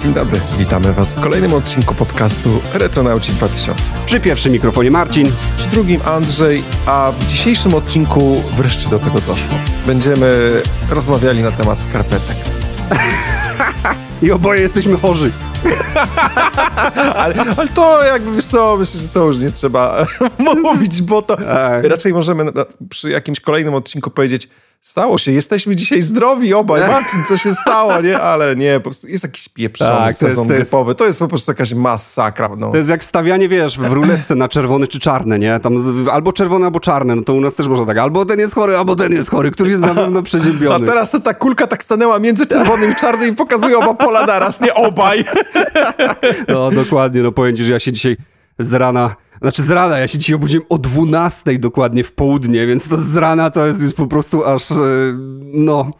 Dzień dobry, witamy Was w kolejnym odcinku podcastu Retronauci 2000. Przy pierwszym mikrofonie Marcin. Przy drugim Andrzej, a w dzisiejszym odcinku wreszcie do tego doszło. Będziemy rozmawiali na temat skarpetek. I oboje jesteśmy chorzy. ale, ale, to jakby, wiesz co, myślę, że to już nie trzeba mówić, bo to tak. raczej możemy przy jakimś kolejnym odcinku powiedzieć Stało się, jesteśmy dzisiaj zdrowi obaj. Marcin, co się stało, nie? Ale nie, po prostu jest jakiś pieprzony tak, sezon to jest, grypowy. To jest po prostu jakaś masakra. No. To jest jak stawianie, wiesz, w ruletce na czerwony czy czarne, nie? Tam albo czerwone, albo czarne. No to u nas też można tak. Albo ten jest chory, albo ten jest chory, który jest na pewno przeziębiony. A teraz to ta kulka tak stanęła między czerwonym i czarnym i pokazuje oba pola naraz, nie obaj. No dokładnie, no powiem ci, że ja się dzisiaj z rana znaczy z rana, ja się dzisiaj obudziłem o 12 dokładnie w południe, więc to z rana to jest już po prostu aż, e, no,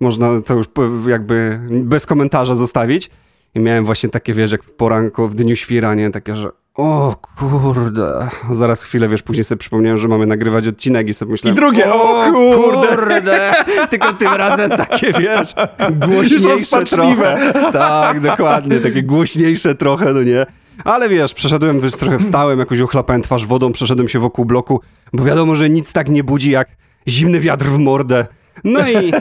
można to już jakby bez komentarza zostawić. I miałem właśnie takie, wiesz, jak w poranku, w dniu świra, nie? Takie, że o kurde. Zaraz chwilę, wiesz, później sobie przypomniałem, że mamy nagrywać odcinek i sobie myślałem... I drugie, o, kurde. kurde. Tylko tym razem takie, wiesz, głośniejsze trochę. Tak, dokładnie, takie głośniejsze trochę, no nie? Ale wiesz, przeszedłem, trochę wstałem, jakoś ochlapałem twarz wodą, przeszedłem się wokół bloku, bo wiadomo, że nic tak nie budzi jak zimny wiatr w mordę. No i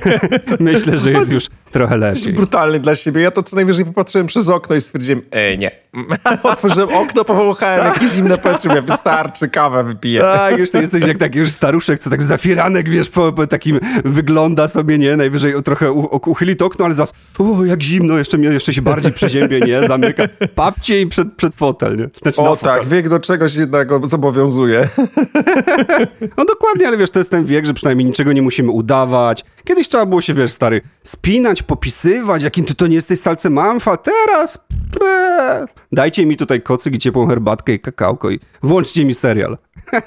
myślę, że jest już trochę lepiej. Jesteś brutalny dla siebie. Ja to co najwyżej popatrzyłem przez okno i stwierdziłem, e, nie. Otworzyłem okno, powąchałem jakieś zimne powietrze, mówię, wystarczy, kawę wypiję. Tak, już ty jesteś jak taki już staruszek, co tak zafiranek, wiesz, po, po takim wygląda sobie, nie? Najwyżej trochę u, uchyli to okno, ale zaraz, o, jak zimno, jeszcze, mnie, jeszcze się bardziej przeziębie, nie? Zamyka, papcie i przed, przed fotel, nie? Znaczy, o tak, fotel. wiek do czegoś jednego zobowiązuje. no dokładnie, ale wiesz, to jest ten wiek, że przynajmniej niczego nie musimy udawać. Kiedyś trzeba było się, wiesz, stary, spinać, popisywać, jakim ty to nie jesteś salce mamfa, teraz... Dajcie mi tutaj kocyk i ciepłą herbatkę i kakałko i włączcie mi serial.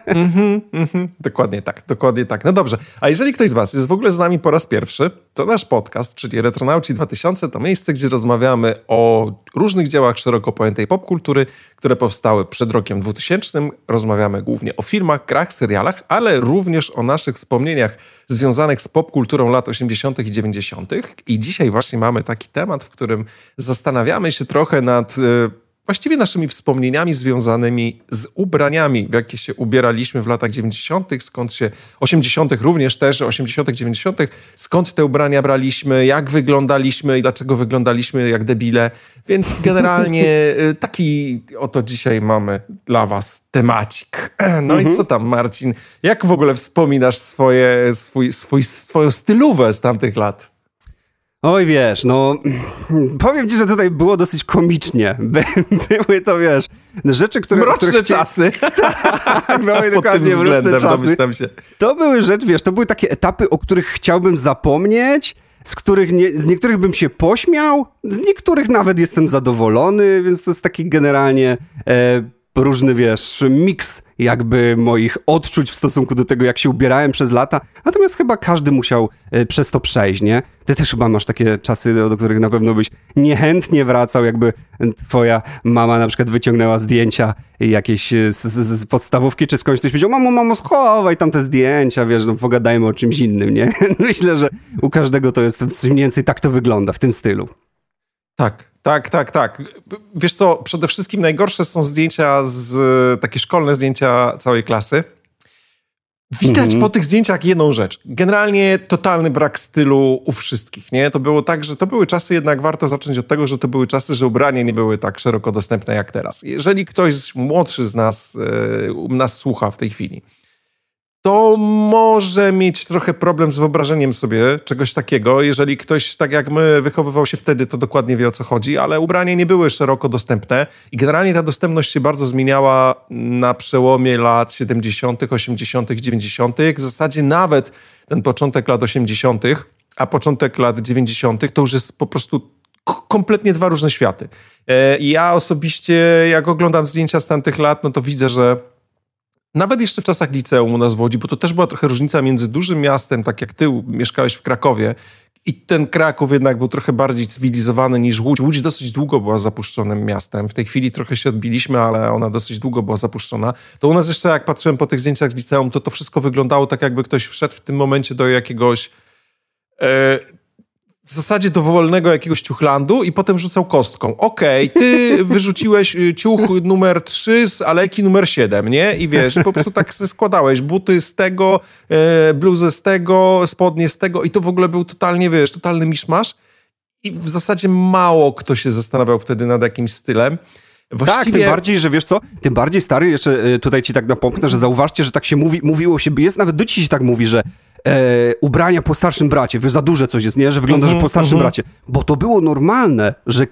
Mm -hmm, mm -hmm. Dokładnie tak, dokładnie tak. No dobrze, a jeżeli ktoś z was jest w ogóle z nami po raz pierwszy, to nasz podcast, czyli Retronauci 2000, to miejsce, gdzie rozmawiamy o różnych dziełach szeroko pojętej popkultury, które powstały przed rokiem 2000. Rozmawiamy głównie o filmach, grach, serialach, ale również o naszych wspomnieniach związanych z popkulturą lat 80. i 90. I dzisiaj właśnie mamy taki temat, w którym zastanawiamy się trochę nad y, właściwie naszymi wspomnieniami związanymi z ubraniami, w jakie się ubieraliśmy w latach 90., skąd się 80., również też 80., 90., skąd te ubrania braliśmy, jak wyglądaliśmy i dlaczego wyglądaliśmy jak debile. Więc generalnie y, taki oto dzisiaj mamy dla Was temacik. No mhm. i co tam, Marcin? Jak w ogóle wspominasz swoje, swój, swój, swoją stylówę z tamtych lat? Oj, wiesz, no powiem ci, że tutaj było dosyć komicznie. By, były to, wiesz, rzeczy, które... Mroczne które czasy. tak, no i dokładnie mroczne czasy. Się. To były rzeczy, wiesz, to były takie etapy, o których chciałbym zapomnieć, z których nie, z niektórych bym się pośmiał, z niektórych nawet jestem zadowolony, więc to jest taki generalnie e, różny, wiesz, miks jakby moich odczuć w stosunku do tego, jak się ubierałem przez lata. Natomiast chyba każdy musiał e, przez to przejść, nie? Ty też chyba masz takie czasy, do których na pewno byś niechętnie wracał, jakby twoja mama na przykład wyciągnęła zdjęcia jakieś e, z, z, z podstawówki czy skądś, ktoś powiedział, mamo, mamo, schowaj tam te zdjęcia, wiesz, no pogadajmy o czymś innym, nie? Myślę, że u każdego to jest mniej więcej tak to wygląda, w tym stylu. Tak, tak, tak, tak. Wiesz co, przede wszystkim najgorsze są zdjęcia z takie szkolne zdjęcia całej klasy. Widać -hmm. po tych zdjęciach jedną rzecz. Generalnie totalny brak stylu u wszystkich, nie? To było tak, że to były czasy, jednak warto zacząć od tego, że to były czasy, że ubrania nie były tak szeroko dostępne jak teraz. Jeżeli ktoś młodszy z nas, yy, nas słucha w tej chwili, to może mieć trochę problem z wyobrażeniem sobie czegoś takiego. Jeżeli ktoś, tak jak my, wychowywał się wtedy, to dokładnie wie o co chodzi, ale ubrania nie były szeroko dostępne i generalnie ta dostępność się bardzo zmieniała na przełomie lat 70., 80., 90. W zasadzie nawet ten początek lat 80., a początek lat 90. to już jest po prostu kompletnie dwa różne światy. E, ja osobiście, jak oglądam zdjęcia z tamtych lat, no to widzę, że nawet jeszcze w czasach liceum u nas w Łodzi, bo to też była trochę różnica między dużym miastem, tak jak ty mieszkałeś w Krakowie, i ten Kraków jednak był trochę bardziej cywilizowany niż Łódź. Łódź dosyć długo była zapuszczonym miastem. W tej chwili trochę się odbiliśmy, ale ona dosyć długo była zapuszczona. To u nas jeszcze, jak patrzyłem po tych zdjęciach z liceum, to to wszystko wyglądało tak, jakby ktoś wszedł w tym momencie do jakiegoś... W zasadzie dowolnego jakiegoś ciuchlandu i potem rzucał kostką. Okej, okay, ty wyrzuciłeś y, ciuch numer 3 z aleki numer 7, nie? I wiesz, po prostu tak składałeś buty z tego, e, bluzę z tego, spodnie z tego i to w ogóle był totalnie, wiesz, totalny miszmasz. I w zasadzie mało kto się zastanawiał wtedy nad jakimś stylem. Właściwie... Tak, tym bardziej, że wiesz co, tym bardziej stary, jeszcze e, tutaj ci tak napomknę, że zauważcie, że tak się mówi, mówiło się, jest nawet do się tak mówi, że e, ubrania po starszym bracie, wiesz, za duże coś jest, nie? Że wygląda, mm -hmm, że po starszym mm -hmm. bracie. Bo to było normalne, że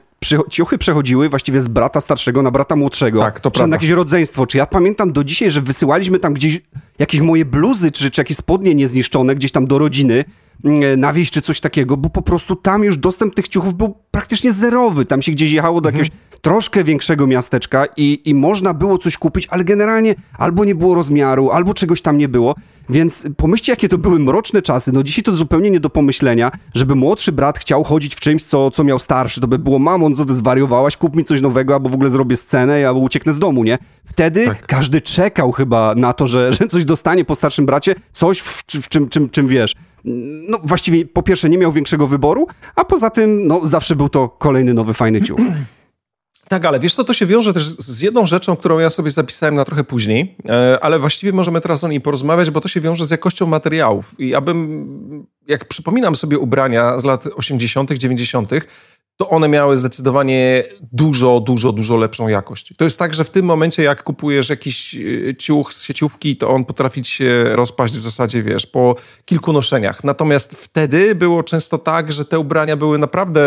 ciuchy przechodziły właściwie z brata starszego na brata młodszego. Tak, to prawda. na jakieś rodzeństwo. Czy ja pamiętam do dzisiaj, że wysyłaliśmy tam gdzieś jakieś moje bluzy, czy, czy jakieś spodnie niezniszczone gdzieś tam do rodziny, mm, na wieś czy coś takiego, bo po prostu tam już dostęp tych ciuchów był praktycznie zerowy. Tam się gdzieś jechało do jakiegoś mhm. Troszkę większego miasteczka i, i można było coś kupić, ale generalnie albo nie było rozmiaru, albo czegoś tam nie było. Więc pomyślcie, jakie to były mroczne czasy. No dzisiaj to zupełnie nie do pomyślenia, żeby młodszy brat chciał chodzić w czymś, co, co miał starszy. To by było, mamon, co ty zwariowałaś, kup mi coś nowego, albo w ogóle zrobię scenę, albo ucieknę z domu, nie? Wtedy tak. każdy czekał chyba na to, że, że coś dostanie po starszym bracie, coś w, w czym, czym, czym wiesz. No właściwie po pierwsze nie miał większego wyboru, a poza tym no zawsze był to kolejny nowy fajny ciuch. Tak, ale wiesz co, to się wiąże też z jedną rzeczą, którą ja sobie zapisałem na trochę później, e, ale właściwie możemy teraz o niej porozmawiać, bo to się wiąże z jakością materiałów. I abym, jak przypominam sobie ubrania z lat 80., 90., to one miały zdecydowanie dużo, dużo, dużo lepszą jakość. To jest tak, że w tym momencie, jak kupujesz jakiś e, ciuch z sieciówki, to on potrafi się rozpaść w zasadzie, wiesz, po kilku noszeniach. Natomiast wtedy było często tak, że te ubrania były naprawdę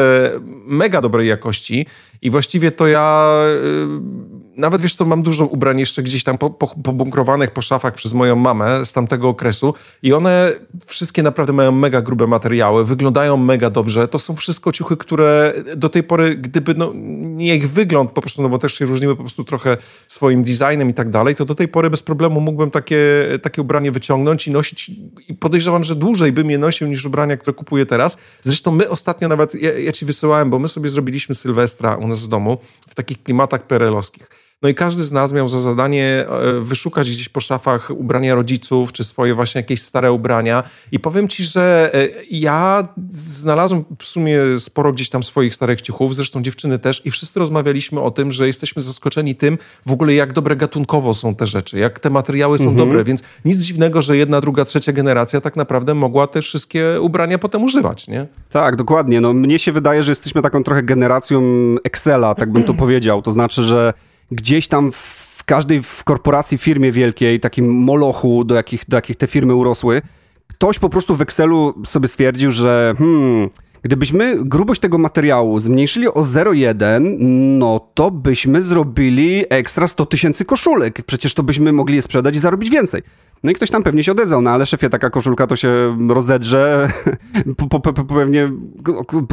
mega dobrej jakości i właściwie to ja y, nawet wiesz co, mam dużo ubrań jeszcze gdzieś tam pobunkrowanych po, po szafach przez moją mamę z tamtego okresu i one wszystkie naprawdę mają mega grube materiały, wyglądają mega dobrze. To są wszystko ciuchy, które do tej pory, gdyby no, nie ich wygląd po prostu, no bo też się różniły po prostu trochę swoim designem i tak dalej, to do tej pory bez problemu mógłbym takie, takie ubranie wyciągnąć i nosić i podejrzewam, że dłużej bym je nosił niż ubrania, które kupuję teraz. Zresztą my ostatnio nawet, ja, ja ci wysyłałem, bo my sobie zrobiliśmy Sylwestra u nas w domu w takich klimatach perelowskich. No i każdy z nas miał za zadanie e, wyszukać gdzieś po szafach ubrania rodziców, czy swoje właśnie jakieś stare ubrania. I powiem ci, że e, ja znalazłem w sumie sporo gdzieś tam swoich starych ciuchów, zresztą dziewczyny też, i wszyscy rozmawialiśmy o tym, że jesteśmy zaskoczeni tym w ogóle, jak dobre gatunkowo są te rzeczy, jak te materiały są mhm. dobre, więc nic dziwnego, że jedna, druga, trzecia generacja tak naprawdę mogła te wszystkie ubrania potem używać, nie? Tak, dokładnie. No, mnie się wydaje, że jesteśmy taką trochę generacją Excela, tak bym to powiedział. To znaczy, że gdzieś tam w każdej w korporacji, firmie wielkiej, takim molochu, do jakich, do jakich te firmy urosły, ktoś po prostu w Excelu sobie stwierdził, że hmm, gdybyśmy grubość tego materiału zmniejszyli o 0,1, no to byśmy zrobili ekstra 100 tysięcy koszulek. Przecież to byśmy mogli je sprzedać i zarobić więcej. No i ktoś tam pewnie się odezwał, no ale szefie, taka koszulka to się rozedrze po, po, po, pewnie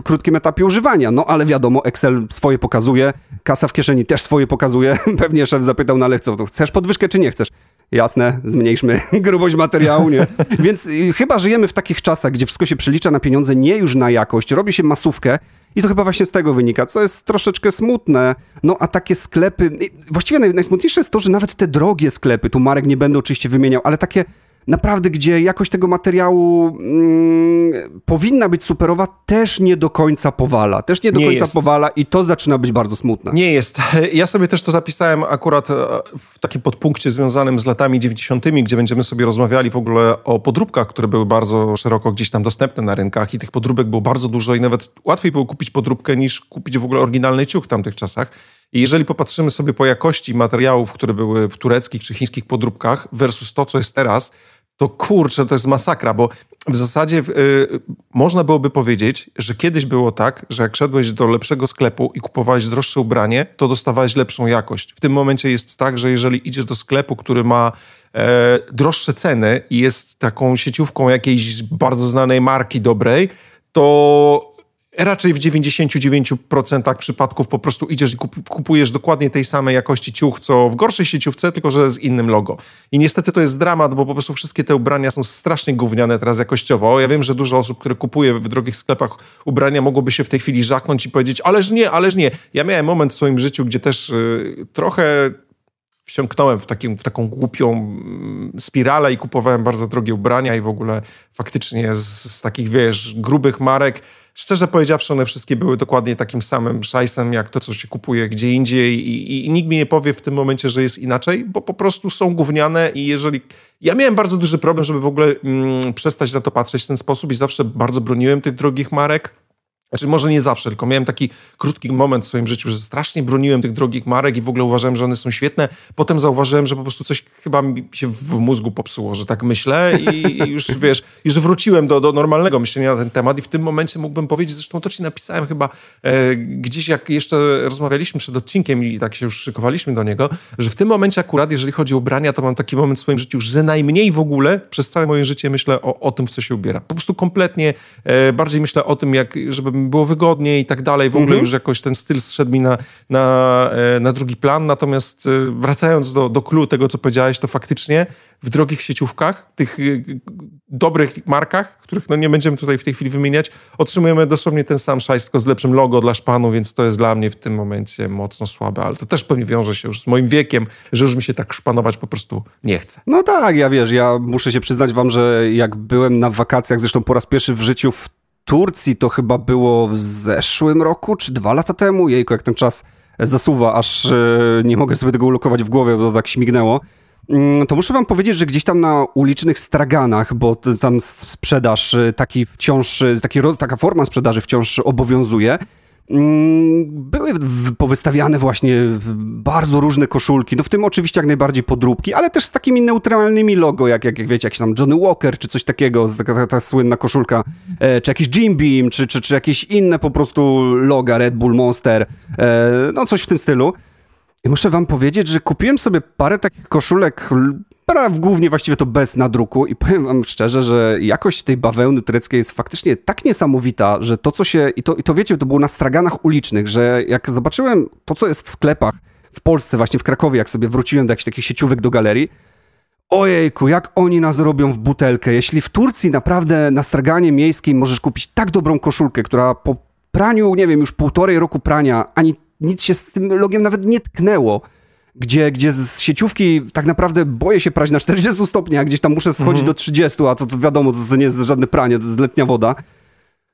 krótkim etapie używania. No ale wiadomo, Excel swoje pokazuje, kasa w kieszeni też swoje pokazuje. Pewnie szef zapytał, no ale co, chcesz podwyżkę czy nie chcesz? Jasne, zmniejszmy grubość materiału, nie? Więc y, chyba żyjemy w takich czasach, gdzie wszystko się przelicza na pieniądze, nie już na jakość, robi się masówkę i to chyba właśnie z tego wynika, co jest troszeczkę smutne. No a takie sklepy, właściwie naj, najsmutniejsze jest to, że nawet te drogie sklepy, tu Marek nie będę oczywiście wymieniał, ale takie naprawdę, gdzie jakość tego materiału mm, powinna być superowa, też nie do końca powala. Też nie do nie końca jest. powala i to zaczyna być bardzo smutne. Nie jest. Ja sobie też to zapisałem akurat e, w takim podpunkcie związanym z latami 90., gdzie będziemy sobie rozmawiali w ogóle o podróbkach, które były bardzo szeroko gdzieś tam dostępne na rynkach i tych podróbek było bardzo dużo i nawet łatwiej było kupić podróbkę niż kupić w ogóle oryginalny ciuch w tamtych czasach. I jeżeli popatrzymy sobie po jakości materiałów, które były w tureckich czy chińskich podróbkach versus to, co jest teraz, to kurczę, to jest masakra, bo w zasadzie y, można byłoby powiedzieć, że kiedyś było tak, że jak szedłeś do lepszego sklepu i kupowałeś droższe ubranie, to dostawałeś lepszą jakość. W tym momencie jest tak, że jeżeli idziesz do sklepu, który ma e, droższe ceny i jest taką sieciówką jakiejś bardzo znanej marki dobrej, to raczej w 99% przypadków po prostu idziesz i kupujesz dokładnie tej samej jakości ciuch, co w gorszej sieciówce, tylko że z innym logo. I niestety to jest dramat, bo po prostu wszystkie te ubrania są strasznie gówniane teraz jakościowo. Ja wiem, że dużo osób, które kupuje w drogich sklepach ubrania, mogłoby się w tej chwili żachnąć i powiedzieć, ależ nie, ależ nie. Ja miałem moment w swoim życiu, gdzie też y, trochę wsiąknąłem w, takim, w taką głupią mm, spiralę i kupowałem bardzo drogie ubrania i w ogóle faktycznie z, z takich, wiesz, grubych marek szczerze powiedziawszy, one wszystkie były dokładnie takim samym szajsem, jak to, co się kupuje gdzie indziej i, i, i nikt mi nie powie w tym momencie, że jest inaczej, bo po prostu są gówniane i jeżeli... Ja miałem bardzo duży problem, żeby w ogóle mm, przestać na to patrzeć w ten sposób i zawsze bardzo broniłem tych drogich marek znaczy, może nie zawsze, tylko miałem taki krótki moment w swoim życiu, że strasznie broniłem tych drogich marek i w ogóle uważałem, że one są świetne. Potem zauważyłem, że po prostu coś chyba mi się w mózgu popsuło, że tak myślę i już, wiesz, już wróciłem do, do normalnego myślenia na ten temat i w tym momencie mógłbym powiedzieć, zresztą to ci napisałem chyba e, gdzieś, jak jeszcze rozmawialiśmy przed odcinkiem i tak się już szykowaliśmy do niego, że w tym momencie akurat, jeżeli chodzi o ubrania, to mam taki moment w swoim życiu, że najmniej w ogóle przez całe moje życie myślę o, o tym, w co się ubiera. Po prostu kompletnie e, bardziej myślę o tym, jak, żebym było wygodniej i tak dalej. W ogóle mhm. już jakoś ten styl zszedł mi na, na, e, na drugi plan. Natomiast e, wracając do, do clue tego, co powiedziałeś, to faktycznie w drogich sieciówkach, tych e, dobrych markach, których no nie będziemy tutaj w tej chwili wymieniać, otrzymujemy dosłownie ten sam szajs, tylko z lepszym logo dla szpanu, więc to jest dla mnie w tym momencie mocno słabe, ale to też pewnie wiąże się już z moim wiekiem, że już mi się tak szpanować po prostu nie chce. No tak, ja wiesz, ja muszę się przyznać wam, że jak byłem na wakacjach, zresztą po raz pierwszy w życiu w Turcji to chyba było w zeszłym roku, czy dwa lata temu. Jejku, jak ten czas zasuwa, aż e, nie mogę sobie tego ulokować w głowie, bo to tak śmignęło. Mm, to muszę wam powiedzieć, że gdzieś tam na ulicznych straganach, bo tam sprzedaż e, taki wciąż, e, taki, taka forma sprzedaży wciąż obowiązuje, były powystawiane właśnie bardzo różne koszulki, no w tym oczywiście jak najbardziej podróbki, ale też z takimi neutralnymi logo, jak, jak, jak wiecie, jakiś tam Johnny Walker, czy coś takiego, taka ta, ta słynna koszulka, e, czy jakiś Jim Beam, czy, czy, czy jakieś inne po prostu loga, Red Bull, Monster, e, no coś w tym stylu. I muszę wam powiedzieć, że kupiłem sobie parę takich koszulek, głównie właściwie to bez nadruku i powiem wam szczerze, że jakość tej bawełny tureckiej jest faktycznie tak niesamowita, że to co się, i to, i to wiecie, to było na straganach ulicznych, że jak zobaczyłem to co jest w sklepach w Polsce, właśnie w Krakowie, jak sobie wróciłem do jakichś takich sieciówek do galerii, Ojejku, jak oni nas robią w butelkę. Jeśli w Turcji naprawdę na straganie miejskim możesz kupić tak dobrą koszulkę, która po praniu, nie wiem, już półtorej roku prania, ani nic się z tym logiem nawet nie tknęło. Gdzie, gdzie z sieciówki tak naprawdę boję się prać na 40 stopniach, gdzieś tam muszę schodzić mhm. do 30, a to, to wiadomo, to, to nie jest żadne pranie, to jest letnia woda.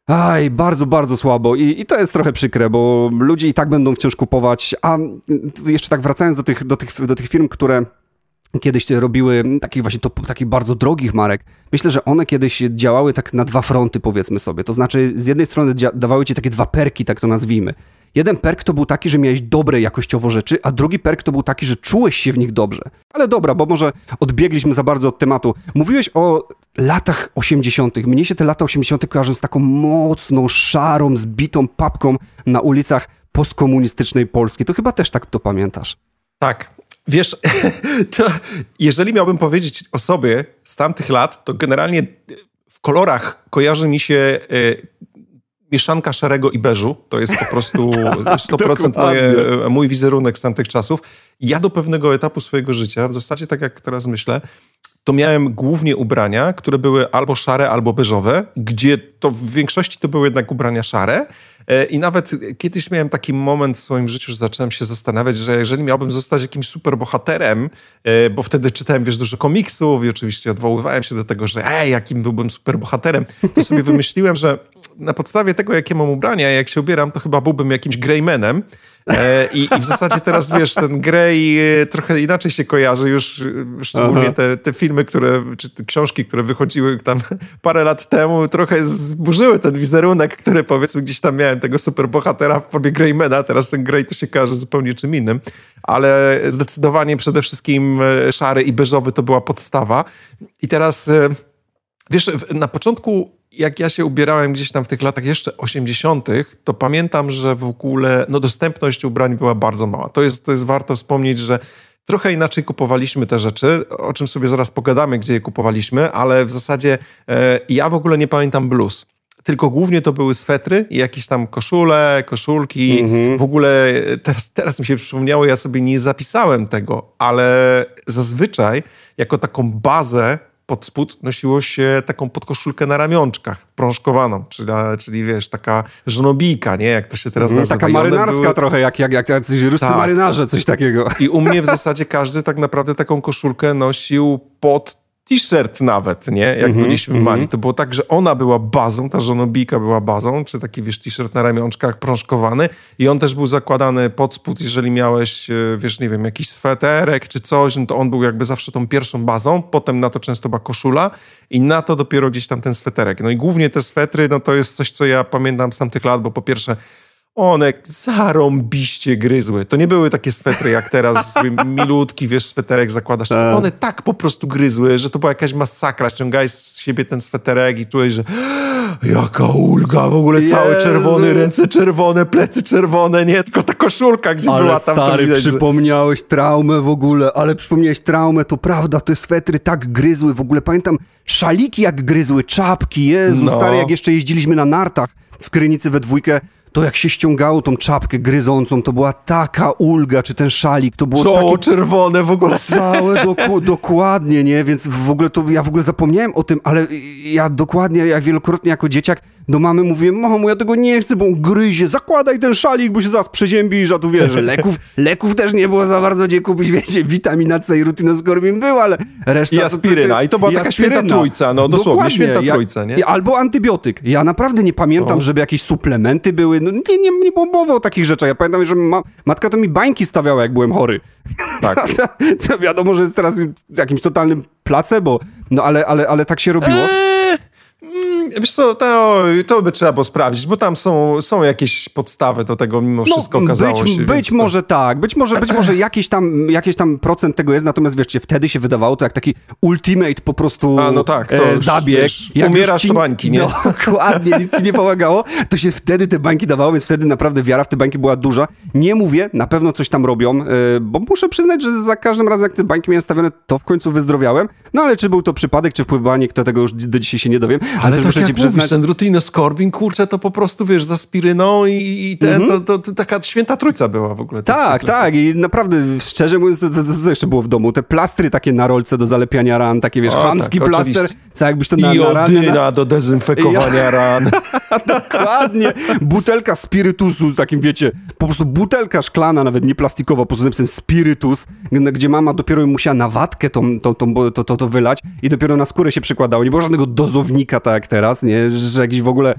Aj, bardzo, bardzo słabo I, i to jest trochę przykre, bo ludzie i tak będą wciąż kupować, a jeszcze tak wracając do tych, do tych, do tych firm, które kiedyś robiły takich właśnie to, takich bardzo drogich marek. Myślę, że one kiedyś działały tak na dwa fronty, powiedzmy sobie. To znaczy, z jednej strony dawały ci takie dwa perki, tak to nazwijmy. Jeden perk to był taki, że miałeś dobre jakościowo rzeczy, a drugi perk to był taki, że czułeś się w nich dobrze. Ale dobra, bo może odbiegliśmy za bardzo od tematu. Mówiłeś o latach 80. Mnie się te lata 80. kojarzą z taką mocną, szarą, zbitą papką na ulicach postkomunistycznej Polski. To chyba też tak to pamiętasz. Tak. Wiesz, jeżeli miałbym powiedzieć o sobie z tamtych lat, to generalnie w kolorach kojarzy mi się e, mieszanka szarego i beżu. To jest po prostu 100% tak, moje, mój wizerunek z tamtych czasów. Ja do pewnego etapu swojego życia, w zasadzie tak jak teraz myślę, to miałem głównie ubrania, które były albo szare, albo beżowe, gdzie to w większości to były jednak ubrania szare. E, I nawet kiedyś miałem taki moment w swoim życiu, że zacząłem się zastanawiać, że jeżeli miałbym zostać jakimś superbohaterem, e, bo wtedy czytałem, wiesz, dużo komiksów i oczywiście odwoływałem się do tego, że ej, jakim byłbym superbohaterem, to sobie wymyśliłem, że na podstawie tego, jakie mam ubrania, jak się ubieram, to chyba byłbym jakimś greymanem. E, I, I, w zasadzie teraz, wiesz, ten Grey e, trochę inaczej się kojarzy już, e, szczególnie te, te filmy, które, czy te książki, które wychodziły tam parę lat temu, trochę zburzyły ten wizerunek, który powiedzmy gdzieś tam miałem tego superbohatera w formie Greymana, teraz ten Grey to się kojarzy zupełnie czym innym, ale zdecydowanie przede wszystkim szary i beżowy to była podstawa. I teraz, wiesz, na początku jak ja się ubierałem gdzieś tam w tych latach jeszcze 80., to pamiętam, że w ogóle no, dostępność ubrań była bardzo mała. To jest, to jest warto wspomnieć, że trochę inaczej kupowaliśmy te rzeczy, o czym sobie zaraz pogadamy, gdzie je kupowaliśmy, ale w zasadzie e, ja w ogóle nie pamiętam blues. Tylko głównie to były swetry i jakieś tam koszule, koszulki. Mhm. W ogóle teraz, teraz mi się przypomniało, ja sobie nie zapisałem tego, ale zazwyczaj jako taką bazę pod spód nosiło się taką podkoszulkę na ramionczkach, prążkowaną, czyli, czyli wiesz, taka żonobijka, nie? Jak to się teraz mm, nazywa. Taka marynarska były... trochę, jak, jak, jak jacyś ruscy tak. marynarze, coś takiego. I u mnie w zasadzie każdy tak naprawdę taką koszulkę nosił pod t-shirt nawet, nie? Jak mm -hmm, byliśmy mm -hmm. mali. To było tak, że ona była bazą, ta żonobijka była bazą, czy taki, wiesz, t-shirt na ramionczkach prążkowany i on też był zakładany pod spód, jeżeli miałeś, e, wiesz, nie wiem, jakiś sweterek czy coś, no to on był jakby zawsze tą pierwszą bazą, potem na to często była koszula i na to dopiero gdzieś tam ten sweterek. No i głównie te swetry, no to jest coś, co ja pamiętam z tamtych lat, bo po pierwsze one zarąbiście gryzły. To nie były takie swetry jak teraz, milutki, wiesz, sweterek zakładasz. Tak. One tak po prostu gryzły, że to była jakaś masakra. Ściągałeś z siebie ten sweterek i czułeś, że jaka ulga, w ogóle Jezu. cały czerwony, ręce czerwone, plecy czerwone, nie, tylko ta koszulka, gdzie ale była tam. stary, widać, przypomniałeś że... traumę w ogóle, ale przypomniałeś traumę, to prawda, te swetry tak gryzły, w ogóle pamiętam szaliki jak gryzły, czapki, Jezu, no. stary, jak jeszcze jeździliśmy na nartach w Krynicy we dwójkę, to jak się ściągało tą czapkę gryzącą, to była taka ulga, czy ten szalik, to było Czoło takie... czerwone w ogóle. Całe doku, dokładnie, nie? Więc w ogóle to, ja w ogóle zapomniałem o tym, ale ja dokładnie, jak wielokrotnie jako dzieciak do mamy mówiłem, mamo, ja tego nie chcę, bo on gryzie, zakładaj ten szalik, bo się zaraz przeziębisz, a tu wiesz, leków, leków też nie było za bardzo gdzie kupić, wiecie, witamina C i rutinoskorbin był, ale reszta... I aspiryna, to, i to była taka aspiryna. święta trójca, no dosłownie, Dokładnie. święta trójca, nie? Albo antybiotyk. Ja naprawdę nie pamiętam, no. żeby jakieś suplementy były, no nie, nie, nie było mowy o takich rzeczach. Ja pamiętam, że ma, matka to mi bańki stawiała, jak byłem chory. Tak. To wiadomo, że jest teraz jakimś totalnym placebo, no ale, ale, ale tak się robiło. Eee wiesz co, to, to by trzeba było sprawdzić, bo tam są, są jakieś podstawy do tego mimo no, wszystko okazało być, się. Być może to... tak, być może, być może jakiś tam, jakiś tam procent tego jest, natomiast wiesz, wtedy się wydawało to jak taki ultimate po prostu A, no tak, to e, zabieg. Wiesz, jak umierasz ci, to bańki, nie? Dokładnie, nic ci nie pomagało, to się wtedy te bańki dawały, więc wtedy naprawdę wiara w te bańki była duża. Nie mówię, na pewno coś tam robią, e, bo muszę przyznać, że za każdym razem jak te bańki miałem stawione, to w końcu wyzdrowiałem. No ale czy był to przypadek, czy wpływ to tego już do dzisiaj się nie dowiem. Ale, ale to muszę ci przyznać, ten rutinoskorbin, kurczę, to po prostu, wiesz, za spiryną i, i ten, mm -hmm. to, to, to, taka święta trójca była w ogóle. Tak, tak i naprawdę, szczerze mówiąc, to, to, jeszcze było w domu? Te plastry takie na rolce do zalepiania ran, takie, wiesz, chamski tak, plaster, co jakbyś to na, I na rany... Na... do dezynfekowania ja... ran. Dokładnie. Butelka spirytusu, takim, wiecie, po prostu butelka szklana, nawet nie plastikowa, po prostu napisem spirytus, gdzie mama dopiero musiała na watkę to, to, to, to, to wylać i dopiero na skórę się przykładało. Nie było żadnego dozownika, tak jak teraz, nie? że jakichś w ogóle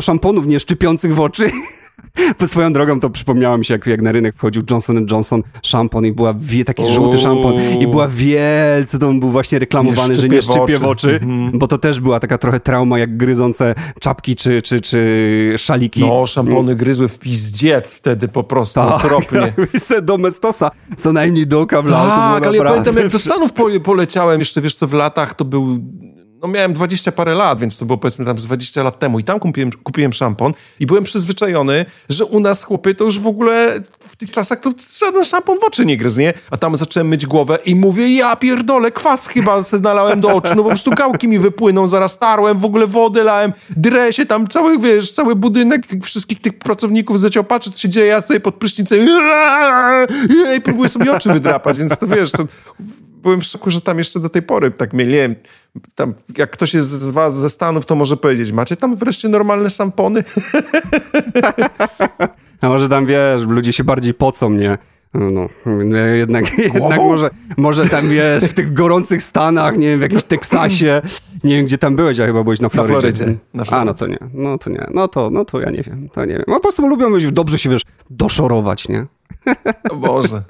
szamponów nie szczypiących w oczy. Swoją drogą to przypomniało mi się, jak, jak na rynek wchodził Johnson Johnson szampon i była wie, taki żółty szampon i była wielce, to on był właśnie reklamowany, nie że nie szczypie w oczy, oczy bo to też była taka trochę trauma, jak gryzące czapki czy, czy, czy szaliki. No, szampony gryzły w pizdziec wtedy po prostu, tak, okropnie. do Mestosa co najmniej do oka wlał. Tak, ale ja pamiętam, jak do Stanów poleciałem jeszcze, wiesz co, w latach to był no miałem dwadzieścia parę lat, więc to było powiedzmy tam z 20 lat temu i tam kupiłem, kupiłem szampon i byłem przyzwyczajony, że u nas chłopy to już w ogóle w tych czasach to żaden szampon w oczy nie gryzł, nie? A tam zacząłem myć głowę i mówię, ja pierdolę, kwas chyba nalałem do oczu, no po prostu gałki mi wypłyną, zaraz tarłem, w ogóle wody lałem, drę się tam, cały, wiesz, cały budynek wszystkich tych pracowników zaczął patrzeć, co się dzieje, ja stoję pod prysznicem i próbuję sobie oczy wydrapać, więc to wiesz, to byłem w szoku, że tam jeszcze do tej pory tak mieli, nie wiem, tam, jak ktoś jest z was ze Stanów, to może powiedzieć, macie tam wreszcie normalne szampony? A może tam, wiesz, ludzie się bardziej pocą, nie? No, no jednak, jednak może, może tam, wiesz, w tych gorących Stanach, nie wiem, w jakimś Teksasie, nie wiem, gdzie tam byłeś, a chyba byłeś na Florydzie. Na Florydzie. Na Florydzie. A, no to nie, no to nie, no to, no to ja nie wiem, to nie wiem. No, po prostu lubią być dobrze się, wiesz, doszorować, nie? O Boże.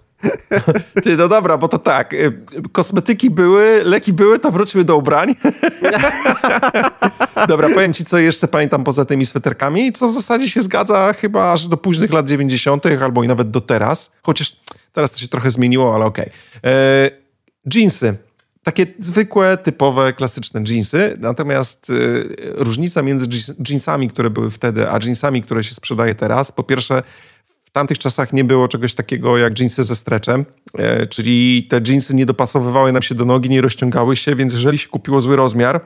Ty, no dobra, bo to tak, y, kosmetyki były, leki były, to wróćmy do ubrań. dobra, powiem ci, co jeszcze pamiętam poza tymi sweterkami, co w zasadzie się zgadza chyba aż do późnych lat 90., albo i nawet do teraz, chociaż teraz to się trochę zmieniło, ale okej. Okay. E, jeansy. Takie zwykłe, typowe, klasyczne jeansy, natomiast y, różnica między jeansami, które były wtedy, a jeansami, które się sprzedaje teraz, po pierwsze tamtych czasach nie było czegoś takiego jak jeansy ze streczem, e, czyli te jeansy nie dopasowywały nam się do nogi, nie rozciągały się, więc jeżeli się kupiło zły rozmiar,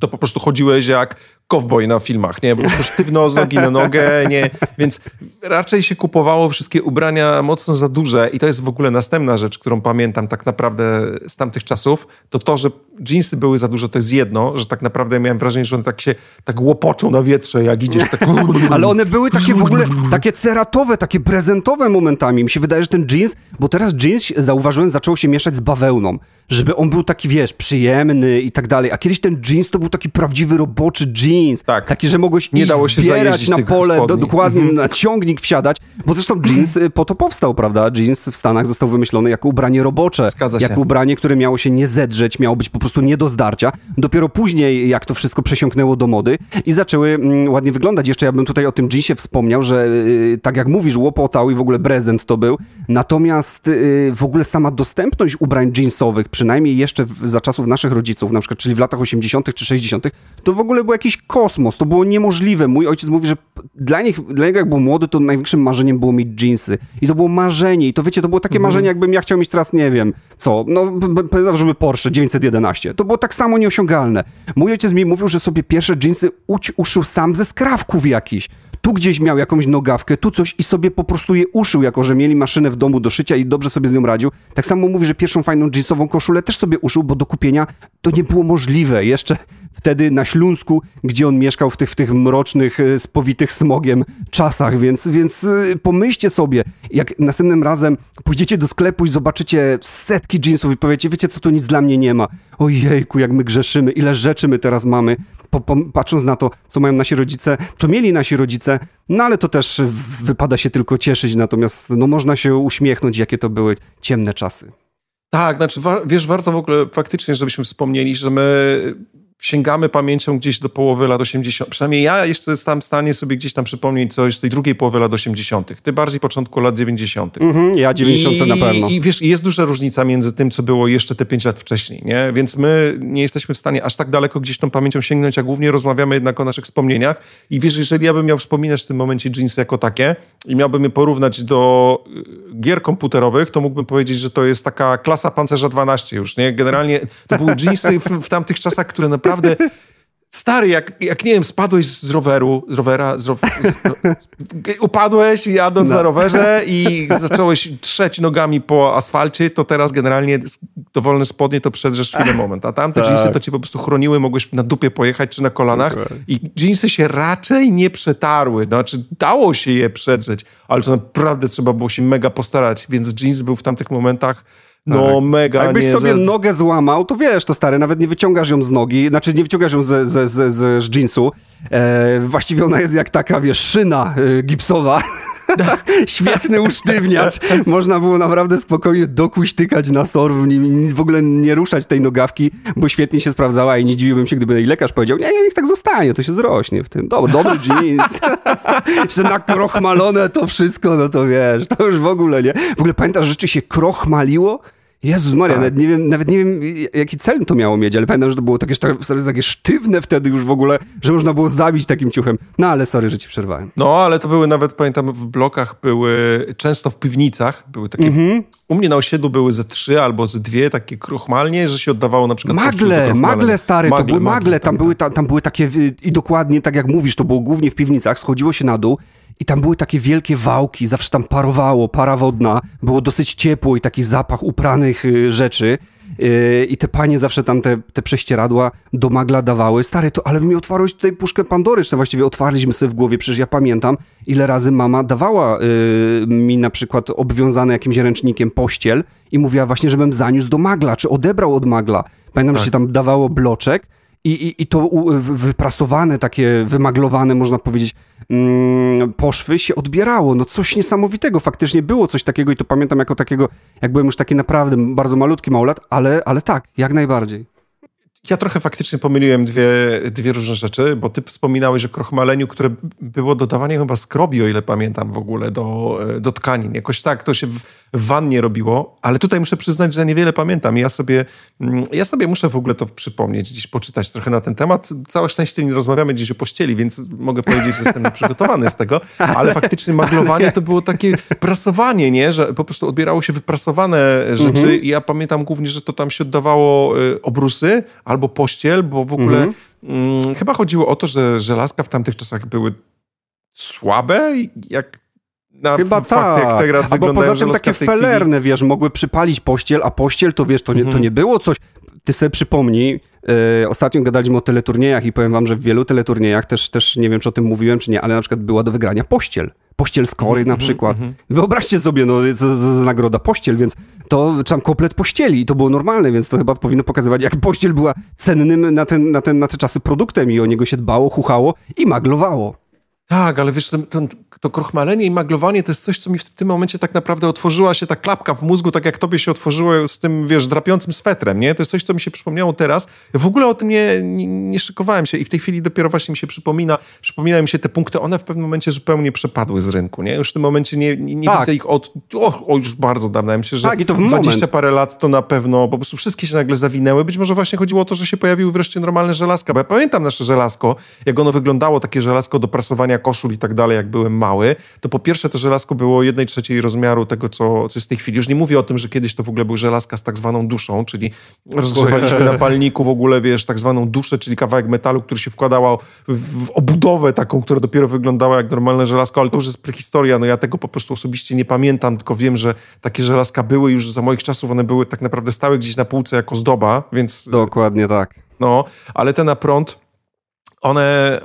to po prostu chodziłeś jak cowboy na filmach, nie? Po prostu sztywno z nogi na nogę, nie? Więc raczej się kupowało wszystkie ubrania mocno za duże i to jest w ogóle następna rzecz, którą pamiętam tak naprawdę z tamtych czasów, to to, że jeansy były za duże, to jest jedno, że tak naprawdę miałem wrażenie, że one tak się tak łopoczą na wietrze, jak idziesz tak... Ale one były takie w ogóle, takie ceratowe, takie prezentowe momentami. Mi się wydaje, że ten jeans, bo teraz jeans, zauważyłem, zaczął się mieszać z bawełną żeby on był taki, wiesz, przyjemny i tak dalej. A kiedyś ten jeans to był taki prawdziwy roboczy jeans. Tak. Taki, że mogłeś nie dało się zbierać na pole, do, dokładnie -hmm. na ciągnik wsiadać. Bo zresztą jeans y, po to powstał, prawda? Jeans w Stanach został wymyślony jako ubranie robocze. Zgadza się. Jako ubranie, które miało się nie zedrzeć, miało być po prostu nie do zdarcia. Dopiero później, jak to wszystko przesiąknęło do mody i zaczęły mm, ładnie wyglądać. Jeszcze ja bym tutaj o tym jeansie wspomniał, że y, tak jak mówisz, łopotał i w ogóle prezent to był. Natomiast y, w ogóle sama dostępność ubrań jeansowych przynajmniej jeszcze za czasów naszych rodziców, na przykład, czyli w latach 80. czy 60., to w ogóle był jakiś kosmos, to było niemożliwe. Mój ojciec mówi, że dla, nich, dla niego jak był młody, to największym marzeniem było mieć jeansy. I to było marzenie. I to wiecie, to było takie mhm. marzenie, jakbym ja chciał mieć teraz, nie wiem, co, no, żeby Porsche 911. To było tak samo nieosiągalne. Mój ojciec mi mówił, że sobie pierwsze jeansy uć, uszył sam ze skrawków jakichś tu gdzieś miał jakąś nogawkę, tu coś i sobie po prostu je uszył, jako że mieli maszynę w domu do szycia i dobrze sobie z nią radził. Tak samo mówi, że pierwszą fajną jeansową koszulę też sobie uszył, bo do kupienia to nie było możliwe. Jeszcze wtedy na Śląsku, gdzie on mieszkał w tych, w tych mrocznych, e, spowitych smogiem czasach, więc, więc e, pomyślcie sobie, jak następnym razem pójdziecie do sklepu i zobaczycie setki jeansów i powiecie, wiecie co, tu nic dla mnie nie ma. Ojejku, jak my grzeszymy, ile rzeczy my teraz mamy, po, po, patrząc na to, co mają nasi rodzice, co mieli nasi rodzice, no ale to też wypada się tylko cieszyć, natomiast no, można się uśmiechnąć, jakie to były ciemne czasy. Tak, znaczy wiesz, warto w ogóle faktycznie, żebyśmy wspomnieli, że my sięgamy pamięcią gdzieś do połowy lat 80. Przynajmniej ja jeszcze jestem w stanie sobie gdzieś tam przypomnieć coś z tej drugiej połowy lat 80. Ty bardziej początku lat 90. Mhm, ja 90 I, na pewno. I wiesz, jest duża różnica między tym, co było jeszcze te 5 lat wcześniej, nie? Więc my nie jesteśmy w stanie aż tak daleko gdzieś tą pamięcią sięgnąć, a głównie rozmawiamy jednak o naszych wspomnieniach. I wiesz, jeżeli ja bym miał wspominać w tym momencie jeansy jako takie i miałbym je porównać do y, gier komputerowych, to mógłbym powiedzieć, że to jest taka klasa pancerza 12 już, nie? Generalnie to były jeansy w, w tamtych czasach, które naprawdę naprawdę Stary, jak, jak nie wiem, spadłeś z roweru, z rowera, z, z, upadłeś jadąc no. na rowerze i zacząłeś trzeć nogami po asfalcie, to teraz generalnie dowolne spodnie to przedrzesz chwilę moment. A tamte tak. jeansy to cię po prostu chroniły, mogłeś na dupie pojechać czy na kolanach okay. i jeansy się raczej nie przetarły. Znaczy dało się je przedrzeć, ale to naprawdę trzeba było się mega postarać, więc jeans był w tamtych momentach no tak. mega A jakbyś nie, sobie nogę złamał, to wiesz, to stary, nawet nie wyciągasz ją z nogi, znaczy nie wyciągasz ją z, z, z, z, z jeansu. E, właściwie ona jest jak taka, wiesz, szyna e, gipsowa. Świetny usztywniacz. Można było naprawdę spokojnie dokuśtykać na sor, w ogóle nie ruszać tej nogawki, bo świetnie się sprawdzała i nie dziwiłbym się, gdyby lekarz powiedział, nie, nie, niech tak zostanie, to się zrośnie w tym. Dobry, dobry jeans. że na krochmalone to wszystko, no to wiesz, to już w ogóle nie. W ogóle pamiętasz, rzeczy się krochmaliło? Jezus Maria, tak. nawet, nie wiem, nawet nie wiem, jaki cel to miało mieć, ale pamiętam, że to było takie, takie sztywne wtedy już w ogóle, że można było zabić takim ciuchem. No ale sorry, że ci przerwałem. No, ale to były nawet, pamiętam, w blokach były, często w piwnicach, były takie, mm-hmm. u mnie na osiedlu były ze trzy albo ze dwie takie kruchmalnie, że się oddawało na przykład... Magle, magle stary, magle, to były magle, magle tam, tak, były, tam, tam były takie, i dokładnie tak jak mówisz, to było głównie w piwnicach, schodziło się na dół i tam były takie wielkie wałki, zawsze tam parowało, para wodna, było dosyć ciepło i taki zapach upranych y, rzeczy. Y, I te panie zawsze tam te, te prześcieradła do magla dawały. Stary, to ale mi otwarłeś tutaj puszkę Pandory, czy właściwie otwarliśmy sobie w głowie, przecież ja pamiętam, ile razy mama dawała y, mi na przykład obwiązane jakimś ręcznikiem pościel i mówiła właśnie, żebym zaniósł do magla, czy odebrał od magla. Pamiętam, tak. że się tam dawało bloczek i, i, i to wyprasowane, takie wymaglowane, można powiedzieć, mm, poszwy się odbierało. No coś niesamowitego. Faktycznie było coś takiego i to pamiętam jako takiego, jak byłem już taki naprawdę bardzo malutki małolat, ale, ale tak, jak najbardziej. Ja trochę faktycznie pomyliłem dwie, dwie różne rzeczy, bo ty wspominałeś o krochmaleniu, które było dodawanie chyba skrobi, o ile pamiętam w ogóle, do, do tkanin. Jakoś tak to się w, w wannie robiło, ale tutaj muszę przyznać, że niewiele pamiętam. Ja sobie, mm, ja sobie muszę w ogóle to przypomnieć, gdzieś poczytać trochę na ten temat. Całe szczęście nie rozmawiamy dziś o pościeli, więc mogę powiedzieć, że jestem przygotowany z tego, ale faktycznie maglowanie to było takie prasowanie, nie? że po prostu odbierało się wyprasowane rzeczy mhm. i ja pamiętam głównie, że to tam się oddawało y, obrusy, albo pościel, bo w ogóle mhm. mm, chyba chodziło o to, że żelazka w tamtych czasach były słabe, jak na Chyba tak. jak teraz Albo poza tym takie felerne, chwili. wiesz, mogły przypalić pościel, a pościel to wiesz, to nie, to mhm. nie było coś. Ty sobie przypomnij, ostatnio gadaliśmy o teleturniejach i powiem wam, że w wielu teleturniejach też, też nie wiem, czy o tym mówiłem, czy nie, ale na przykład była do wygrania pościel. Pościel z kory mm, na przykład. Mm, Wyobraźcie sobie, no, za nagroda pościel, więc to tam komplet pościeli i to było normalne, więc to chyba powinno pokazywać, jak pościel była cennym na, ten, na, ten, na te czasy produktem i o niego się dbało, chuchało i maglowało. Tak, ale wiesz, ten, ten, to krochmalenie i maglowanie to jest coś, co mi w tym momencie tak naprawdę otworzyła się ta klapka w mózgu, tak jak tobie się otworzyło z tym, wiesz, drapiącym swetrem, nie? To jest coś, co mi się przypomniało teraz. Ja w ogóle o tym nie, nie, nie szykowałem się i w tej chwili dopiero właśnie mi się przypomina, przypominają mi się te punkty, one w pewnym momencie zupełnie przepadły z rynku, nie? Już w tym momencie nie, nie, nie tak. widzę ich od, o, o, już bardzo dawno. Ja myślę, że tak, i to w 20 moment. parę lat to na pewno po prostu wszystkie się nagle zawinęły. Być może właśnie chodziło o to, że się pojawiły wreszcie normalne żelazka, bo ja pamiętam nasze żelazko, jak ono wyglądało, takie żelazko do prasowania koszul i tak dalej, jak byłem mały, to po pierwsze to żelazko było jednej trzeciej rozmiaru tego, co, co jest w tej chwili. Już nie mówię o tym, że kiedyś to w ogóle był żelazka z tak zwaną duszą, czyli rozgrzewaliśmy na palniku w ogóle, wiesz, tak zwaną duszę, czyli kawałek metalu, który się wkładało w, w obudowę taką, która dopiero wyglądała jak normalne żelazko, ale to już jest prehistoria, no ja tego po prostu osobiście nie pamiętam, tylko wiem, że takie żelazka były już za moich czasów, one były tak naprawdę stałe gdzieś na półce jako zdoba, więc... Dokładnie tak. No, ale te na prąd one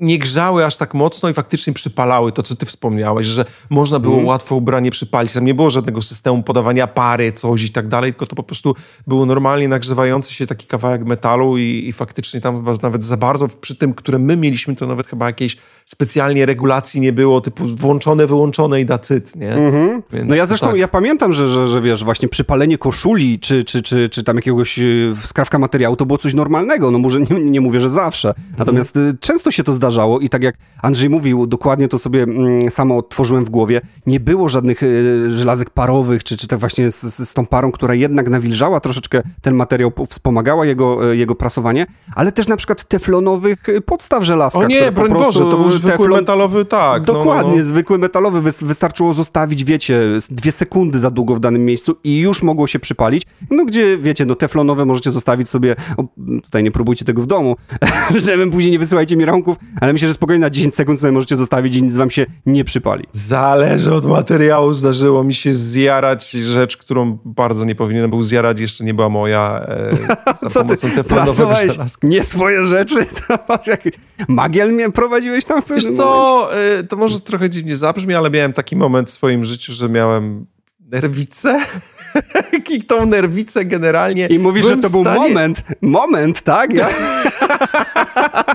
nie grzały aż tak mocno i faktycznie przypalały to, co ty wspomniałeś, że można było mm. łatwo ubranie przypalić. Tam nie było żadnego systemu podawania pary, coś i tak dalej, tylko to po prostu było normalnie nagrzewający się taki kawałek metalu i, i faktycznie tam chyba nawet za bardzo przy tym, które my mieliśmy, to nawet chyba jakiejś specjalnie regulacji nie było, typu włączone, wyłączone i dacyt, nie? Mm -hmm. no ja zresztą, tak. ja pamiętam, że, że, że wiesz, właśnie przypalenie koszuli, czy, czy, czy, czy tam jakiegoś y, skrawka materiału, to było coś normalnego, no może nie, nie mówię, że zawsze. Natomiast mm często się to zdarzało i tak jak Andrzej mówił, dokładnie to sobie mm, samo odtworzyłem w głowie, nie było żadnych y, żelazek parowych, czy, czy tak właśnie z, z, tą parą, która jednak nawilżała troszeczkę ten materiał, wspomagała jego, y, jego prasowanie, ale też na przykład teflonowych podstaw żelazka. O nie, broń Boże, to był zwykły teflon... metalowy, tak. Dokładnie, no, no, no. zwykły metalowy. Wystarczyło zostawić, wiecie, dwie sekundy za długo w danym miejscu i już mogło się przypalić. No gdzie, wiecie, no teflonowe możecie zostawić sobie, o, tutaj nie próbujcie tego w domu, żebym później nie wysyłajcie mi rąków, ale myślę, że spokojnie na 10 sekund sobie możecie zostawić i nic wam się nie przypali. Zależy od materiału. Zdarzyło mi się zjarać rzecz, którą bardzo nie powinienem był zjarać, jeszcze nie była moja, e, za Co pomocą teflonowych Nie swoje rzeczy? Magiel mnie prowadziłeś tam w pewnym Wiesz co, y, to może trochę dziwnie zabrzmi, ale miałem taki moment w swoim życiu, że miałem nerwicę. I tą nerwicę generalnie. I mówisz, że to był stanie... moment. Moment, tak? Ja...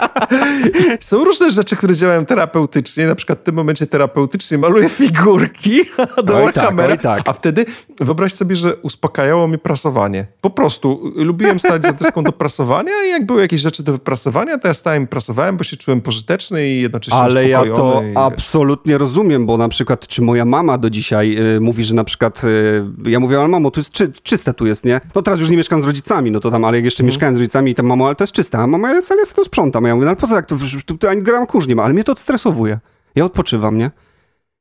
Są różne rzeczy, które działają terapeutycznie. Na przykład w tym momencie terapeutycznie maluję figurki do oj Warhammera, tak, tak. a wtedy wyobraź sobie, że uspokajało mnie prasowanie. Po prostu lubiłem stać za deską do prasowania i jak były jakieś rzeczy do wyprasowania, to ja stałem i prasowałem, bo się czułem pożyteczny i jednocześnie Ale ja to i... absolutnie rozumiem, bo na przykład czy moja mama do dzisiaj y, mówi, że na przykład y, ja mówię, ale mamo, tu jest czy, czyste tu jest, nie? No teraz już nie mieszkam z rodzicami, no to tam, ale jeszcze mm. mieszkałem z rodzicami i tam mamo, ale to jest czyste, a mama jest, ale jest to sprzątam. Ja mówię, no ale po co jak to, tu, tu ani gram kurz nie ma, ale mnie to odstresowuje. Ja odpoczywam, nie? Ja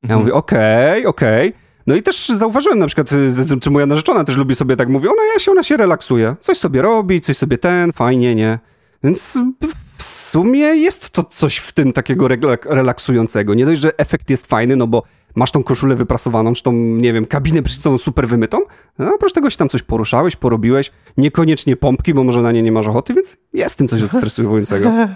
mhm. mówię, okej, okay, okej. Okay. No i też zauważyłem na przykład, czy moja narzeczona też lubi sobie tak mówi, ona ja się, ona się relaksuje. Coś sobie robi, coś sobie ten, fajnie, nie? Więc w sumie jest to coś w tym takiego relaksującego. Nie dość, że efekt jest fajny, no bo masz tą koszulę wyprasowaną, czy tą, nie wiem, kabinę prysznicową super wymytą, no oprócz tego się tam coś poruszałeś, porobiłeś, niekoniecznie pompki, bo może na nie nie masz ochoty, więc jest tym coś odstresującego.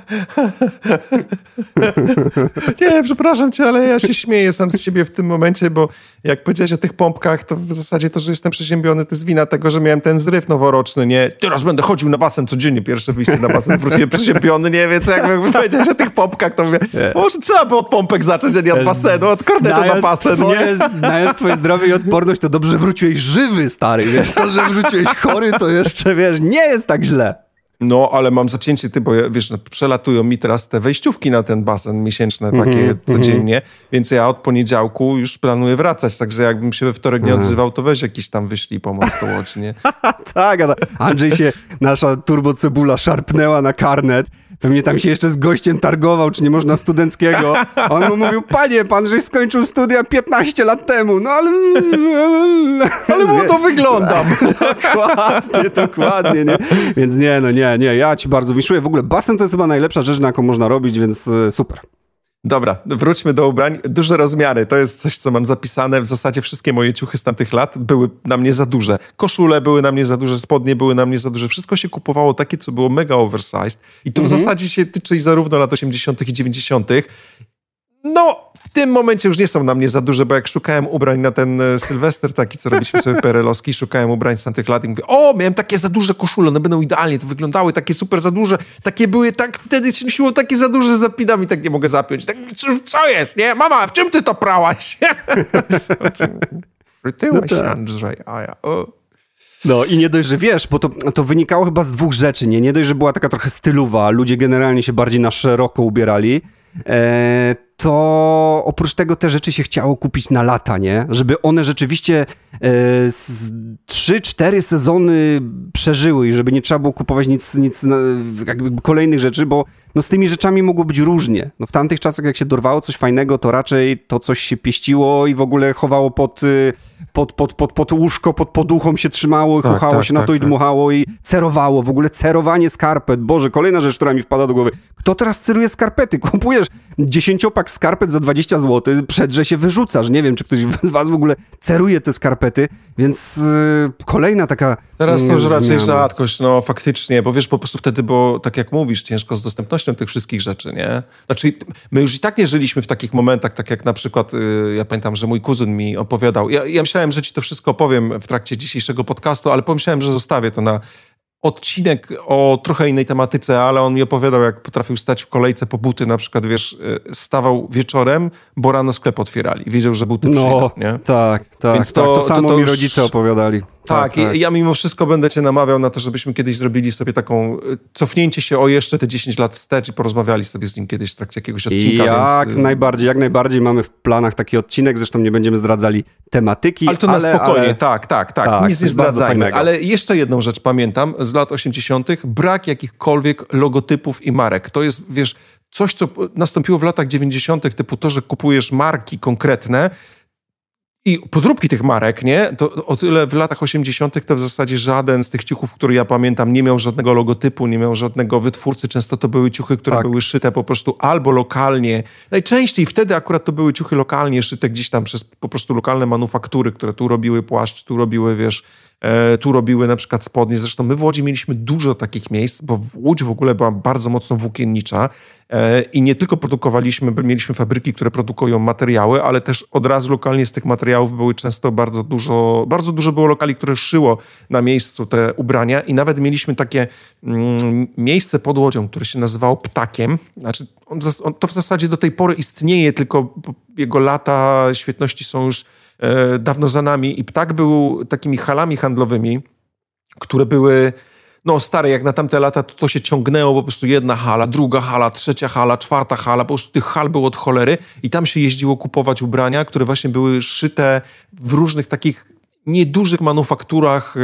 nie, przepraszam cię, ale ja się śmieję sam z siebie w tym momencie, bo jak powiedziałeś o tych pompkach, to w zasadzie to, że jestem przeziębiony, to jest wina tego, że miałem ten zryw noworoczny, nie? Teraz będę chodził na basen codziennie, pierwsze wyjście na basen, wróciłem przeziębiony, nie? Więc jakby powiedziałeś o tych pompkach, to mówię, może trzeba by od pompek zacząć, a nie od basenu, od kornetu na basen, twoje, nie? Znając twoje zdrowie i odporność, to dobrze wróciłeś żywy, stary, wiesz? To, że wróciłeś chory, to jeszcze, wiesz, nie jest tak źle. No, ale mam zacięcie ty, bo wiesz, no, przelatują mi teraz te wejściówki na ten basen miesięczne mm -hmm, takie mm -hmm. codziennie, więc ja od poniedziałku już planuję wracać, także jakbym się we wtorek nie odzywał, to weź jakiś tam wyślij pomoc to łącznie. tak, Andrzej się, nasza turbocebula szarpnęła na karnet, Pewnie tam się jeszcze z gościem targował, czy nie można studenckiego. A on mu mówił, panie, pan żeś skończył studia 15 lat temu, no ale... Ale młodo wyglądam. dokładnie, dokładnie, nie? Więc nie, no nie, nie, ja ci bardzo wiszuję. W ogóle basen to jest chyba najlepsza rzecz, na jaką można robić, więc e, super. Dobra, wróćmy do ubrań. Duże rozmiary to jest coś, co mam zapisane. W zasadzie wszystkie moje ciuchy z tamtych lat były na mnie za duże. Koszule były na mnie za duże, spodnie były na mnie za duże. Wszystko się kupowało takie, co było mega oversized. I to mhm. w zasadzie się tyczy zarówno lat 80. i 90. No, tym momencie już nie są na mnie za duże, bo jak szukałem ubrań na ten e, Sylwester, taki, co robiliśmy sobie perelowski, szukałem ubrań z tamtych lat i mówię, o, miałem takie za duże koszule, one będą idealnie, to wyglądały takie super za duże, takie były, tak, wtedy się nosiło takie za duże, zapinam i tak nie mogę zapiąć. Tak, co jest, nie? Mama, w czym ty to prałaś? Rytyłaś no tak. Andrzej, a ja, o. No i nie dość, że wiesz, bo to, to wynikało chyba z dwóch rzeczy, nie? Nie dość, że była taka trochę stylowa, ludzie generalnie się bardziej na szeroko ubierali, e, to oprócz tego te rzeczy się chciało kupić na lata, nie? Żeby one rzeczywiście e, trzy, cztery sezony przeżyły i żeby nie trzeba było kupować nic, nic jakby kolejnych rzeczy, bo no z tymi rzeczami mogło być różnie. No w tamtych czasach, jak się dorwało coś fajnego, to raczej to coś się pieściło i w ogóle chowało pod, y, pod, pod, pod, pod łóżko, pod poduchą się trzymało, tak, chuchało tak, się tak, na to i tak. dmuchało i cerowało. W ogóle cerowanie skarpet. Boże, kolejna rzecz, która mi wpada do głowy. Kto teraz ceruje skarpety? Kupujesz dziesięciopak skarpet za 20 zł, przedrze się wyrzucasz. Nie wiem, czy ktoś z was w ogóle ceruje te skarpety, więc yy, kolejna taka Teraz to już raczej rzadkość, no faktycznie, bo wiesz, po prostu wtedy było, tak jak mówisz, ciężko z dostępnością tych wszystkich rzeczy, nie? Znaczy, my już i tak nie żyliśmy w takich momentach, tak jak na przykład, yy, ja pamiętam, że mój kuzyn mi opowiadał, ja, ja myślałem, że ci to wszystko opowiem w trakcie dzisiejszego podcastu, ale pomyślałem, że zostawię to na odcinek o trochę innej tematyce, ale on mi opowiadał, jak potrafił stać w kolejce po buty, na przykład, wiesz, y, stawał wieczorem, bo rano sklep otwierali. Wiedział, że buty no, przyjdą, nie? tak, tak. Więc to, tak, to samo to, to mi rodzice opowiadali. Tak, tak, i ja mimo wszystko będę cię namawiał na to, żebyśmy kiedyś zrobili sobie taką, y, cofnięcie się o jeszcze te 10 lat wstecz i porozmawiali sobie z nim kiedyś w trakcie jakiegoś odcinka. Jak więc... najbardziej, jak najbardziej mamy w planach taki odcinek, zresztą nie będziemy zdradzali tematyki. Ale to na ale, spokojnie, ale... tak, tak, tak, tak, nic nie zdradzajmy. Ale jeszcze jedną rzecz pamiętam z lat 80., brak jakichkolwiek logotypów i marek. To jest, wiesz, coś, co nastąpiło w latach 90., typu to, że kupujesz marki konkretne, i podróbki tych marek, nie? To o tyle w latach 80. to w zasadzie żaden z tych ciuchów, które ja pamiętam, nie miał żadnego logotypu, nie miał żadnego wytwórcy. Często to były ciuchy, które tak. były szyte po prostu albo lokalnie. Najczęściej wtedy akurat to były ciuchy lokalnie szyte gdzieś tam przez po prostu lokalne manufaktury, które tu robiły płaszcz, tu robiły, wiesz, tu robiły na przykład spodnie. Zresztą my w Łodzi mieliśmy dużo takich miejsc, bo Łódź w ogóle była bardzo mocno włókiennicza e, i nie tylko produkowaliśmy, mieliśmy fabryki, które produkują materiały, ale też od razu lokalnie z tych materiałów były często bardzo dużo, bardzo dużo było lokali, które szyło na miejscu te ubrania i nawet mieliśmy takie mm, miejsce pod Łodzią, które się nazywało Ptakiem. Znaczy, on, on, to w zasadzie do tej pory istnieje, tylko jego lata świetności są już E, dawno za nami i Ptak był takimi halami handlowymi, które były no stare, jak na tamte lata, to, to się ciągnęło po prostu jedna hala, druga hala, trzecia hala, czwarta hala, po prostu tych hal było od cholery i tam się jeździło kupować ubrania, które właśnie były szyte w różnych takich niedużych manufakturach, e,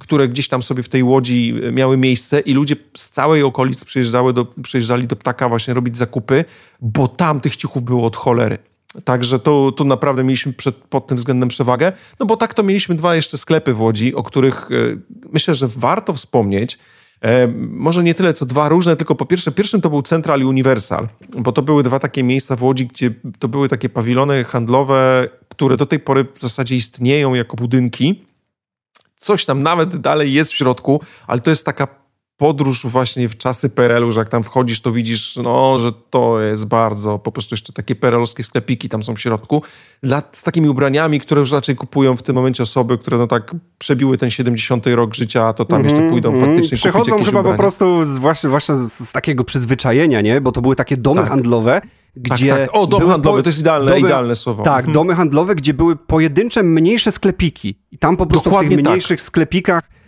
które gdzieś tam sobie w tej łodzi miały miejsce i ludzie z całej okolic przyjeżdżały do, przyjeżdżali do Ptaka właśnie robić zakupy, bo tam tych ciuchów było od cholery. Także tu, tu naprawdę mieliśmy przed, pod tym względem przewagę. No bo tak to mieliśmy dwa jeszcze sklepy w Łodzi, o których e, myślę, że warto wspomnieć. E, może nie tyle co dwa różne, tylko po pierwsze, pierwszym to był Central i Universal, bo to były dwa takie miejsca w Łodzi, gdzie to były takie pawilony handlowe, które do tej pory w zasadzie istnieją jako budynki. Coś tam nawet dalej jest w środku, ale to jest taka podróż właśnie w czasy PRL-u, że jak tam wchodzisz, to widzisz, no, że to jest bardzo, po prostu jeszcze takie PRL-owskie sklepiki tam są w środku, dla, z takimi ubraniami, które już raczej kupują w tym momencie osoby, które no tak przebiły ten 70 rok życia, to tam mm -hmm, jeszcze pójdą mm, faktycznie Przechodzą chyba ubrania. po prostu z, właśnie, właśnie z, z, takiego przyzwyczajenia, nie? Bo to były takie domy tak. handlowe, gdzie... Tak, tak. O, dom handlowy, po... to jest idealne, domy... idealne słowo. Tak, mhm. domy handlowe, gdzie były pojedyncze, mniejsze sklepiki. I tam po prostu Dokładnie w tych tak. mniejszych tak. sklepikach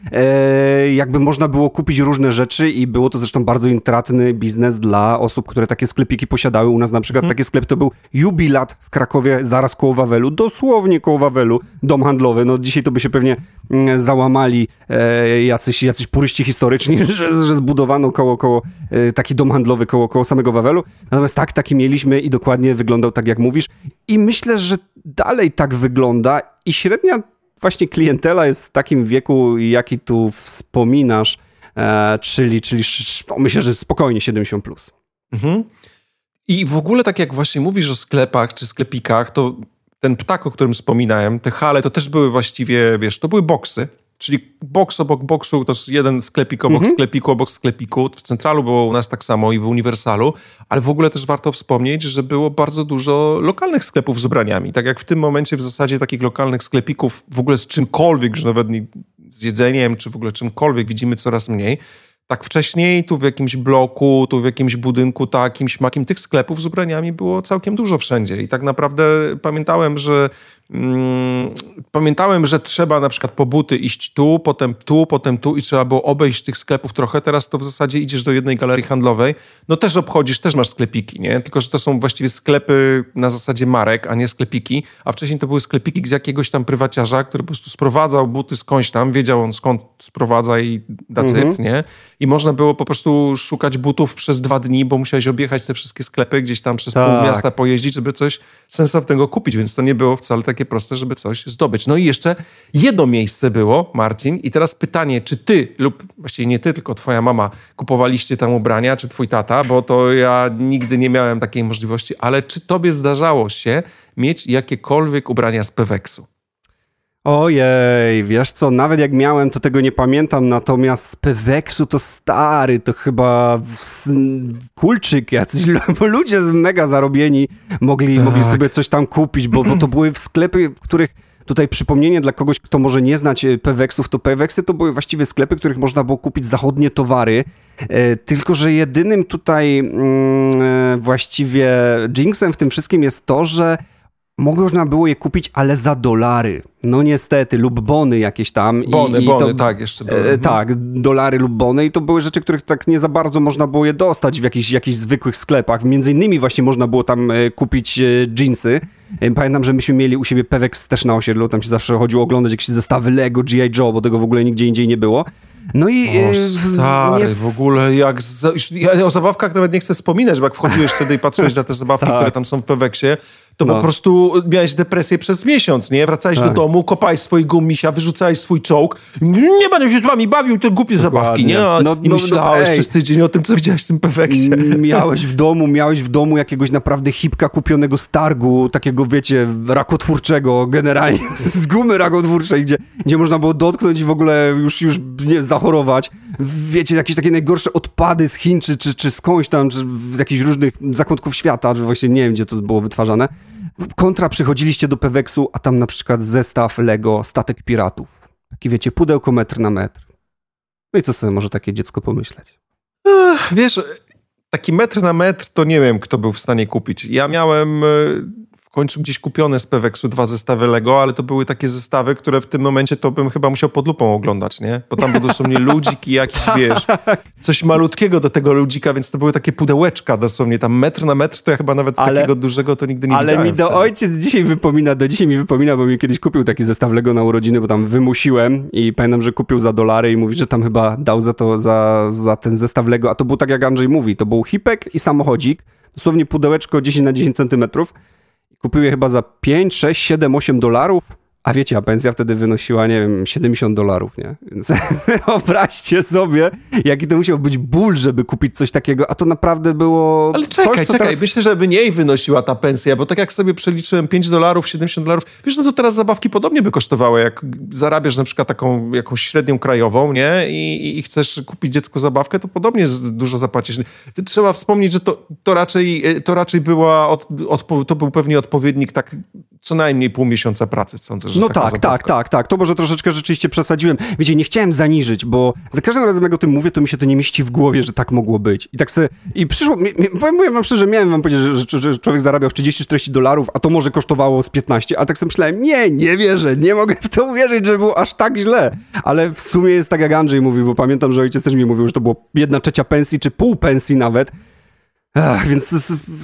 jakby można było kupić różne rzeczy i było to zresztą bardzo intratny biznes dla osób, które takie sklepiki posiadały. U nas na przykład hmm. taki sklep to był Jubilat w Krakowie, zaraz koło Wawelu, dosłownie koło Wawelu, dom handlowy. No dzisiaj to by się pewnie mm, załamali e, jacyś, jacyś puryści historyczni, że, że zbudowano koło, koło e, taki dom handlowy koło, koło samego Wawelu. Natomiast tak, taki mieliśmy i dokładnie wyglądał tak, jak mówisz. I myślę, że dalej tak wygląda i średnia właśnie klientela jest w takim wieku, jaki tu wspominasz, e, czyli, czyli no, myślę, że spokojnie 70+. Plus. Mhm. I w ogóle tak jak właśnie mówisz o sklepach czy sklepikach, to ten ptak, o którym wspominałem, te hale, to też były właściwie, wiesz, to były boksy. Czyli boks obok boksu to jest jeden sklepik obok mhm. sklepiku, obok sklepiku. W Centralu było u nas tak samo i w Uniwersalu, ale w ogóle też warto wspomnieć, że było bardzo dużo lokalnych sklepów z ubraniami. Tak jak w tym momencie w zasadzie takich lokalnych sklepików w ogóle z czymkolwiek, że nawet z jedzeniem, czy w ogóle czymkolwiek widzimy coraz mniej. Tak wcześniej, tu w jakimś bloku, tu w jakimś budynku takim, śmakim, tych sklepów z ubraniami było całkiem dużo wszędzie. I tak naprawdę pamiętałem, że pamiętałem, że trzeba na przykład po buty iść tu, potem tu, potem tu i trzeba było obejść tych sklepów trochę. Teraz to w zasadzie idziesz do jednej galerii handlowej, no też obchodzisz, też masz sklepiki, nie? Tylko, że to są właściwie sklepy na zasadzie marek, a nie sklepiki, a wcześniej to były sklepiki z jakiegoś tam prywaciarza, który po prostu sprowadzał buty skądś tam, wiedział on skąd sprowadza i dacyt, mhm. nie? I można było po prostu szukać butów przez dwa dni, bo musiałeś objechać te wszystkie sklepy, gdzieś tam przez tak. pół miasta pojeździć, żeby coś sensownego kupić, więc to nie było wcale takie takie proste, żeby coś zdobyć. No i jeszcze jedno miejsce było, Marcin, i teraz pytanie, czy ty, lub właściwie nie ty, tylko twoja mama kupowaliście tam ubrania, czy twój tata, bo to ja nigdy nie miałem takiej możliwości, ale czy tobie zdarzało się mieć jakiekolwiek ubrania z Peweksu? Ojej, wiesz co, nawet jak miałem, to tego nie pamiętam, natomiast z Peweksu to stary, to chyba kulczyk jacyś, bo ludzie z mega zarobieni mogli, tak. mogli sobie coś tam kupić, bo, bo to były w sklepy, w których Tutaj przypomnienie dla kogoś, kto może nie znać e, Peweksów, to Peweksy to były właściwie sklepy, w których można było kupić zachodnie towary, e, tylko że jedynym tutaj mm, e, właściwie jinxem w tym wszystkim jest to, że można było je kupić, ale za dolary. No niestety, lub bony jakieś tam. Bony, i, bony, to, tak, jeszcze były. E, tak, dolary lub bony i to były rzeczy, których tak nie za bardzo można było je dostać w jakichś, jakichś zwykłych sklepach. Między innymi właśnie można było tam e, kupić jeansy. Pamiętam, że myśmy mieli u siebie Pewex też na osiedlu, tam się zawsze chodziło oglądać jakieś zestawy Lego, G.I. Joe, bo tego w ogóle nigdzie indziej nie było. No i... O, stary, w ogóle jak... Za, ja o zabawkach nawet nie chcę wspominać, bo jak wchodziłeś wtedy i patrzyłeś na te zabawki, tak. które tam są w Peweksie, to no. po prostu miałeś depresję przez miesiąc, nie? Wracałeś tak. do domu, kopałeś swojego misia, wyrzucałeś swój czołg. Nie będę się z wami bawił, te głupie Dokładnie. zabawki, nie? No, I no, myślałeś no, przez tydzień o tym, co widziałeś w tym Peweksie. Miałeś w domu, miałeś w domu jakiegoś naprawdę hipka kupionego z targu, takiego, wiecie, rakotwórczego generalnie, z gumy rakotwórczej, gdzie, gdzie można było dotknąć i w ogóle już, już nie, zachorować. Wiecie, jakieś takie najgorsze odpady z Chin, czy, czy, czy skądś tam, czy z jakichś różnych zakątków świata, że właśnie nie wiem, gdzie to było wytwarzane. Kontra przychodziliście do Peweksu, a tam na przykład zestaw Lego Statek Piratów. Taki wiecie, pudełko metr na metr. No i co sobie może takie dziecko pomyśleć? Wiesz, taki metr na metr to nie wiem, kto był w stanie kupić. Ja miałem e, końcu gdzieś kupione z Peweksu dwa zestawy Lego, ale to były takie zestawy, które w tym momencie to bym chyba musiał pod lupą oglądać, nie? Bo tam były dosłownie ludziki jakiś, wiesz, coś malutkiego do tego ludzika, więc to były takie pudełeczka dosłownie, tam metr na metr, to ja chyba nawet ale, takiego dużego to nigdy nie ale widziałem. Ale mi do ojciec dzisiaj wypomina, do dzisiaj mi wypomina, bo mi kiedyś kupił taki zestaw Lego na urodziny, bo tam wymusiłem i pamiętam, że kupił za dolary i mówi, że tam chyba dał za to, za, za ten zestaw Lego, a to był tak jak Andrzej mówi, to był hipek i samochodzik, dosłownie pudełeczko 10 na 10 centymetrów, Kupił je chyba za 5, 6, 7, 8 dolarów. A wiecie, a pensja wtedy wynosiła, nie wiem, 70 dolarów, nie? Więc wyobraźcie sobie, jaki to musiał być ból, żeby kupić coś takiego, a to naprawdę było. Ale czekaj, coś, czekaj, teraz... myślę, że mniej wynosiła ta pensja, bo tak jak sobie przeliczyłem 5 dolarów, 70 dolarów, wiesz, no to teraz zabawki podobnie by kosztowały, jak zarabiasz na przykład taką jakąś średnią krajową, nie? I, i chcesz kupić dziecku zabawkę, to podobnie dużo zapłacisz. Trzeba wspomnieć, że to, to raczej, to raczej była, od, od, to był pewnie odpowiednik tak co najmniej pół miesiąca pracy, sądzę, że No tak, zabawka. tak, tak, tak. To może troszeczkę rzeczywiście przesadziłem. Wiecie, nie chciałem zaniżyć, bo za każdym razem jak o tym mówię, to mi się to nie mieści w głowie, że tak mogło być. I tak sobie, i przyszło, mi, mi, powiem wam szczerze, miałem wam powiedzieć, że, że, że człowiek zarabiał 30-40 dolarów, a to może kosztowało z 15, ale tak sobie myślałem, nie, nie wierzę, nie mogę w to uwierzyć, że było aż tak źle. Ale w sumie jest tak jak Andrzej mówił, bo pamiętam, że ojciec też mi mówił, że to było jedna trzecia pensji, czy pół pensji nawet. Ach, więc to,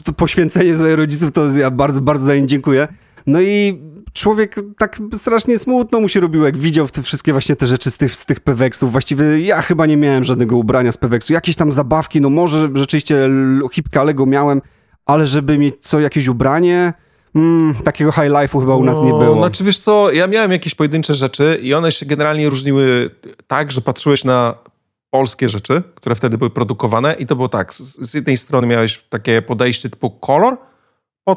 to poświęcenie tutaj rodziców to ja bardzo, bardzo za nie dziękuję. No i człowiek tak strasznie smutno mu się robił, jak widział te wszystkie właśnie te rzeczy z tych, z tych peweksów. Właściwie ja chyba nie miałem żadnego ubrania z peweksu. Jakieś tam zabawki, no może rzeczywiście hipka Lego miałem, ale żeby mieć co, jakieś ubranie... Mm, takiego high life'u chyba u nas nie było. Znaczy wiesz co, ja miałem jakieś pojedyncze rzeczy i one się generalnie różniły tak, że patrzyłeś na polskie rzeczy, które wtedy były produkowane i to było tak, z, z jednej strony miałeś takie podejście typu kolor,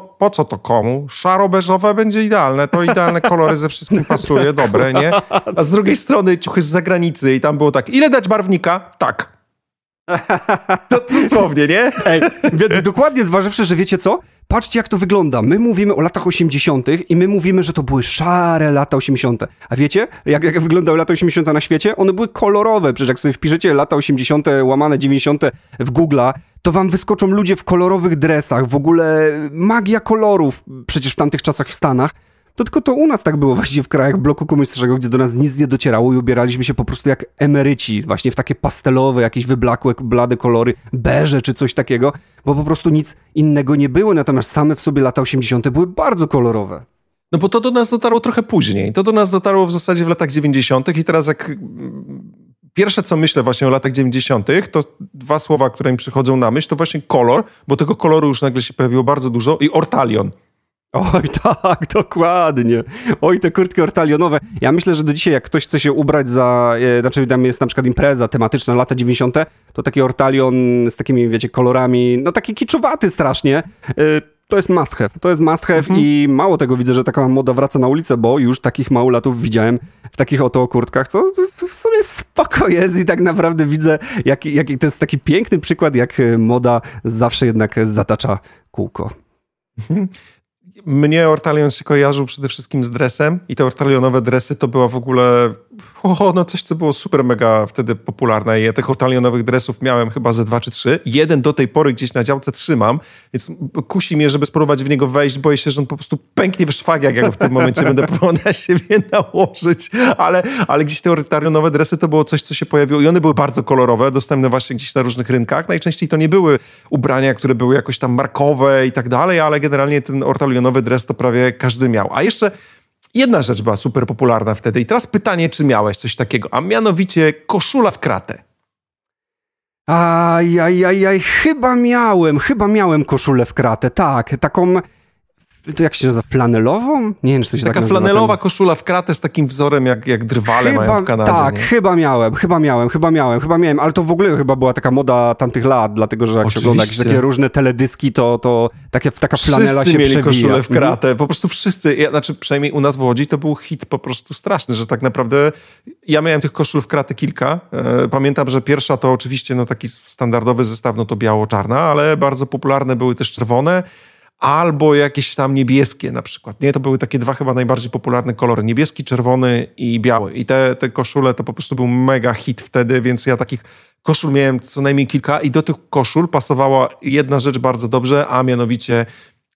po, po co to komu? Szaro-beżowe będzie idealne, to idealne kolory ze wszystkim pasuje, dobre, nie? A z drugiej strony ciuchy z zagranicy i tam było tak, ile dać barwnika? Tak. To dosłownie, nie? Ej, dokładnie zważywszy, że wiecie co? Patrzcie, jak to wygląda. My mówimy o latach 80. i my mówimy, że to były szare lata 80. A wiecie, jak, jak wyglądały lata 80. na świecie? One były kolorowe. Przecież jak sobie wpiszecie lata 80., łamane 90. w Google'a, to wam wyskoczą ludzie w kolorowych dresach. W ogóle magia kolorów przecież w tamtych czasach w Stanach. To tylko to u nas tak było właściwie w krajach bloku komunistycznego, gdzie do nas nic nie docierało i ubieraliśmy się po prostu jak emeryci, właśnie w takie pastelowe, jakieś wyblakłe, blade kolory, beże czy coś takiego, bo po prostu nic innego nie było, natomiast same w sobie lata 80. były bardzo kolorowe. No bo to do nas dotarło trochę później. To do nas dotarło w zasadzie w latach 90. i teraz jak pierwsze, co myślę właśnie o latach 90., to dwa słowa, które mi przychodzą na myśl, to właśnie kolor, bo tego koloru już nagle się pojawiło bardzo dużo i ortalion. Oj, tak, dokładnie. Oj, te kurtki ortalionowe. Ja myślę, że do dzisiaj, jak ktoś chce się ubrać za, e, znaczy tam jest na przykład impreza tematyczna lata 90., to taki ortalion z takimi, wiecie, kolorami, no taki kiczowaty strasznie. E, to jest must have. To jest must have mhm. i mało tego widzę, że taka moda wraca na ulicę, bo już takich małolatów widziałem w takich oto kurtkach, co w sumie spoko jest i tak naprawdę widzę, jaki, jaki to jest taki piękny przykład, jak moda zawsze jednak zatacza kółko. Mhm. Mnie Ortalion się kojarzył przede wszystkim z dresem i te ortalionowe dresy to była w ogóle o, no coś, co było super mega wtedy popularne. Ja tych ortalionowych dresów miałem chyba ze dwa czy trzy. Jeden do tej pory gdzieś na działce trzymam, więc kusi mnie, żeby spróbować w niego wejść. Boję się, że on po prostu pęknie w szwagiach, jak w tym momencie będę próbował na siebie nałożyć. Ale, ale gdzieś te ortalionowe dresy to było coś, co się pojawiło i one były bardzo kolorowe, dostępne właśnie gdzieś na różnych rynkach. Najczęściej to nie były ubrania, które były jakoś tam markowe i tak dalej, ale generalnie ten ortalionowy dres to prawie każdy miał. A jeszcze Jedna rzecz była super popularna wtedy i teraz pytanie, czy miałeś coś takiego, a mianowicie koszula w kratę. Ajajajaj, chyba miałem, chyba miałem koszulę w kratę, tak, taką to jak się nazywa, flanelową? Nie wiem, czy to się Taka tak flanelowa ten... koszula w kratę z takim wzorem, jak, jak drwale chyba, mają w Kanadzie. Tak, nie? chyba miałem, chyba miałem, chyba miałem, chyba miałem, ale to w ogóle chyba była taka moda tamtych lat, dlatego, że jak Oczywiście. się ogląda jakieś takie różne teledyski, to, to takie, taka flanela wszyscy się mieli przewija. koszulę w kratę, mhm. po prostu wszyscy, ja, znaczy przynajmniej u nas w Łodzi to był hit po prostu straszny, że tak naprawdę ja miałem tych koszul w kratę kilka. E, pamiętam, że pierwsza to oczywiście no, taki standardowy zestaw, no to biało-czarna, ale bardzo popularne były też czerwone, albo jakieś tam niebieskie na przykład. Nie, to były takie dwa chyba najbardziej popularne kolory. Niebieski, czerwony i biały. I te, te koszule to po prostu był mega hit wtedy, więc ja takich koszul miałem co najmniej kilka i do tych koszul pasowała jedna rzecz bardzo dobrze, a mianowicie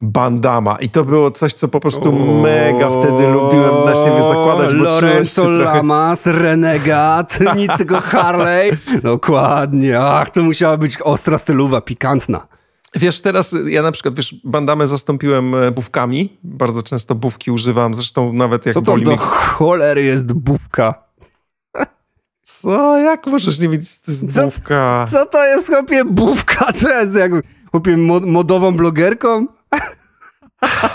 bandama. I to było coś, co po prostu o, mega wtedy lubiłem na siebie zakładać. Bo Lorenzo trochę... Lamas, Renegat, nic tylko Harley. Dokładnie. Ach, to musiała być ostra stylowa, pikantna. Wiesz, teraz ja na przykład, wiesz, bandamę zastąpiłem e, bówkami. Bardzo często bówki używam, zresztą nawet jak Co to boli do mi... cholery jest bówka? Co? Jak możesz nie wiedzieć, co to jest bówka? Co to jest, chłopie, bówka? Co jest, jak, chłopie, modową blogerką?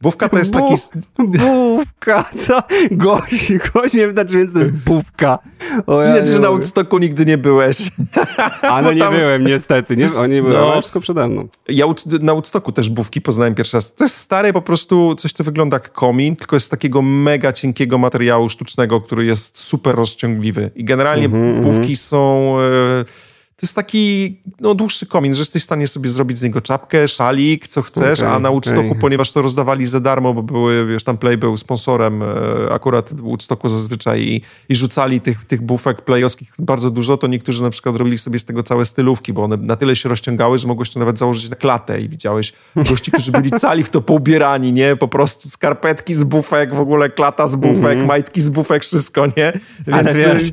Bówka to jest taki... Bówka, co? Gość, gość mnie wydarzy, więc to jest bówka. O, ja Widać, że na Woodstocku nigdy nie byłeś. A no nie tam... byłem, niestety. Nie, o, nie byłem, no. wszystko przede mną. Ja na Woodstocku też bówki poznałem pierwszy raz. To jest stare po prostu coś, co wygląda jak komin, tylko jest z takiego mega cienkiego materiału sztucznego, który jest super rozciągliwy. I generalnie mm -hmm, bówki mm -hmm. są... E to jest taki no, dłuższy komin, że jesteś w stanie sobie zrobić z niego czapkę, szalik, co chcesz, okay, a na Woodstocku, okay. ponieważ to rozdawali za darmo, bo były, wiesz, tam Play był sponsorem e, akurat Woodstocku zazwyczaj i, i rzucali tych, tych bufek playowskich bardzo dużo, to niektórzy na przykład robili sobie z tego całe stylówki, bo one na tyle się rozciągały, że mogłeś to nawet założyć na klatę i widziałeś gości, którzy byli cali w to poubierani, nie? Po prostu skarpetki z bufek, w ogóle klata z bufek, mm -hmm. majtki z bufek, wszystko, nie? Więc... Ale wiesz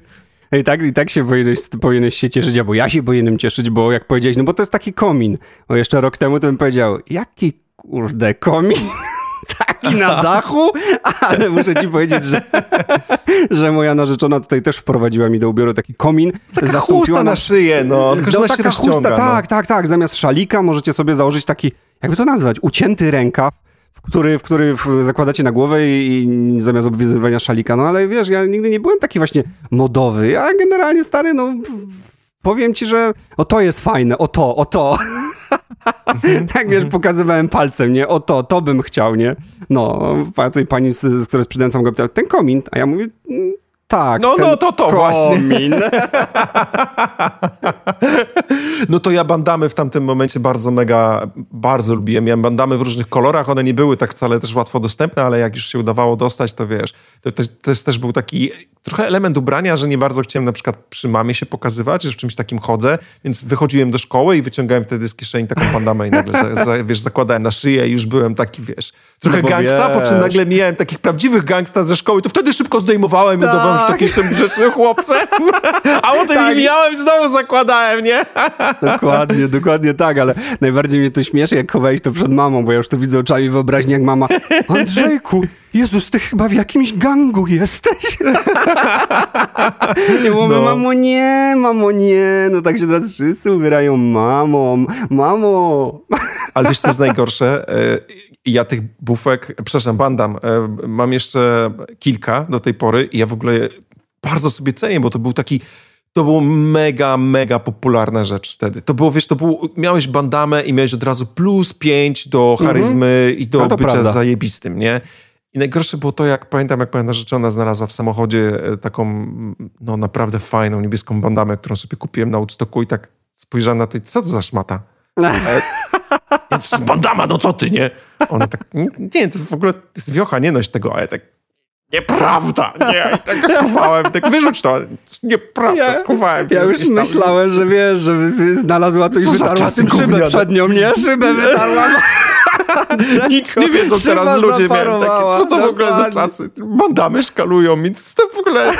i tak, I tak się powinieneś, powinieneś się cieszyć, albo ja się powinienem cieszyć, bo jak powiedziałeś, no bo to jest taki komin. Bo jeszcze rok temu to bym powiedział, jaki kurde komin? taki na dachu, ale muszę ci powiedzieć, że, że moja narzeczona tutaj też wprowadziła mi do ubioru taki komin. Taka chusta na szyję, no. Tylko, no, taka chusta, no. tak, tak, tak. Zamiast szalika możecie sobie założyć taki, jakby to nazwać, ucięty rękaw, który, w który zakładacie na głowę i, i zamiast obwiązywania szalika. No ale wiesz, ja nigdy nie byłem taki właśnie modowy. Ja generalnie stary, no powiem ci, że o to jest fajne, o to, o to. tak wiesz, pokazywałem palcem, nie? O to, to bym chciał, nie? No, tej pani, z, z której sprzedającą go pytała, ten komin, a ja mówię, mm, tak. No, no, to to komin. właśnie. no to ja bandamy w tamtym momencie bardzo mega, bardzo lubiłem. Miałem bandamy w różnych kolorach, one nie były tak wcale też łatwo dostępne, ale jak już się udawało dostać, to wiesz, to, to jest też był taki trochę element ubrania, że nie bardzo chciałem na przykład przy mamie się pokazywać, że w czymś takim chodzę, więc wychodziłem do szkoły i wyciągałem wtedy z kieszeni taką bandamę i nagle, za, za, wiesz, zakładałem na szyję i już byłem taki, wiesz, trochę no gangsta, wiesz. po czym nagle miałem takich prawdziwych gangsta ze szkoły, to wtedy szybko zdejmowałem tak. i udawałem, że taki jestem grzecznym chłopcem, a potem tak. miałem znowu zakładałem, nie? dokładnie, dokładnie tak, ale najbardziej mnie to śmieszy, jak chowałeś to przed mamą, bo ja już to widzę oczami wyobraźni, jak mama, Andrzejku, Jezus, ty chyba w jakimś gangu jesteś. nie mówię, no. mamo nie, mamo nie. No tak się teraz wszyscy ubierają mamą, mamo. Ale wiesz, co jest najgorsze? E, ja tych bufek, przepraszam, bandam, e, mam jeszcze kilka do tej pory i ja w ogóle bardzo sobie cenię, bo to był taki to było mega, mega popularna rzecz wtedy. To było, wiesz, to było, miałeś bandamę i miałeś od razu plus pięć do mhm. charyzmy i do no bycia prawda. zajebistym, nie? I najgorsze było to, jak pamiętam, jak moja narzeczona znalazła w samochodzie e, taką, no naprawdę fajną niebieską bandamę, którą sobie kupiłem na Woodstocku i tak spojrzałem na to i co to za szmata? bandama, no co ty, nie? Ona tak, nie, to w ogóle jest wiocha, nie noś tego, ale tak, nieprawda, nie, i tak schowałem, tak wyrzuć to, nieprawda, ja, schowałem. Ja już myślałem, że wiesz, że znalazła to i wytarła tym szybę przed nią, nie? Szybę wytarła. Nic nie wiedzą teraz ludzie. Miałem takie, co to w ogóle za czasy? Bandamy szkalują mi, to w ogóle...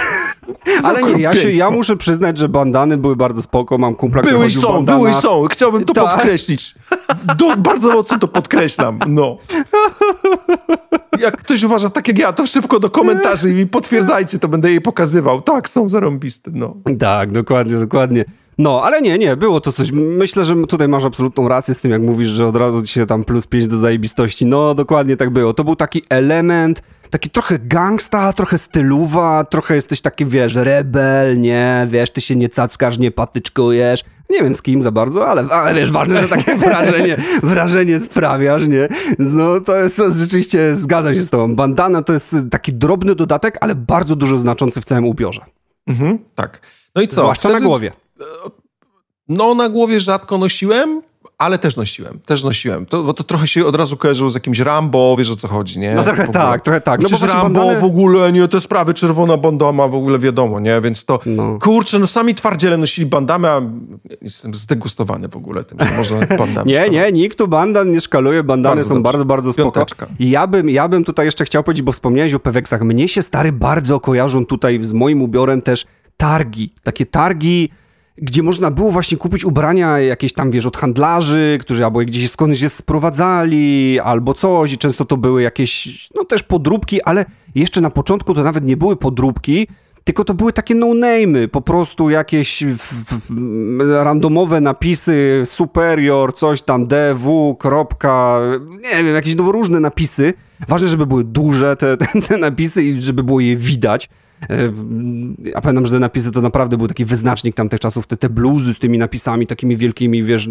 Ale nie, ja, się, ja muszę przyznać, że bandany były bardzo spoko, mam kumpla, który Były i są, były i są. Chciałbym to tak. podkreślić. Do, bardzo mocno to podkreślam, no. Jak ktoś uważa tak jak ja, to szybko do komentarzy i mi potwierdzajcie, to będę jej pokazywał. Tak, są zarąbiste, no. Tak, dokładnie, dokładnie. No, ale nie, nie, było to coś. Myślę, że tutaj masz absolutną rację z tym, jak mówisz, że od razu ci się tam plus 5 do zajebistości. No, dokładnie tak było. To był taki element, taki trochę gangsta, trochę styluwa, trochę jesteś taki, wiesz, rebel, nie, wiesz, ty się nie cackasz, nie patyczkujesz. Nie wiem z kim za bardzo, ale, ale wiesz, ważne, że takie wrażenie, wrażenie sprawiasz, nie? No to jest, to jest rzeczywiście, zgadzam się z tobą. Bandana to jest taki drobny dodatek, ale bardzo dużo znaczący w całym ubiorze. Mhm, tak. No i co? Zwłaszcza Wtedy... na głowie. No, na głowie rzadko nosiłem, ale też nosiłem, też nosiłem. To, bo to trochę się od razu kojarzyło z jakimś Rambo, wiesz o co chodzi, nie? No trochę tak, trochę tak. No Przecież Rambo bandany... w ogóle, nie, te sprawy czerwona bandama w ogóle wiadomo, nie? Więc to, no. kurczę, no sami twardziele nosili bandamy, a jestem zdegustowany w ogóle tym, że można bandamy Nie, nie, nikt tu bandan nie szkaluje, bandany bardzo są dobrze. bardzo, bardzo spoko. I ja bym, ja bym tutaj jeszcze chciał powiedzieć, bo wspomniałeś o peweksach. Mnie się stary bardzo kojarzą tutaj z moim ubiorem też targi. Takie targi gdzie można było właśnie kupić ubrania jakieś tam, wiesz, od handlarzy, którzy albo gdzieś skądś je sprowadzali, albo coś i często to były jakieś, no też podróbki, ale jeszcze na początku to nawet nie były podróbki, tylko to były takie no-name'y, po prostu jakieś randomowe napisy, superior, coś tam, dw, kropka, nie wiem, jakieś no, różne napisy. Ważne, żeby były duże te, te, te napisy i żeby było je widać. Ja pamiętam, że te napisy to naprawdę był taki wyznacznik tamtych czasów, te, te bluzy z tymi napisami takimi wielkimi, wiesz,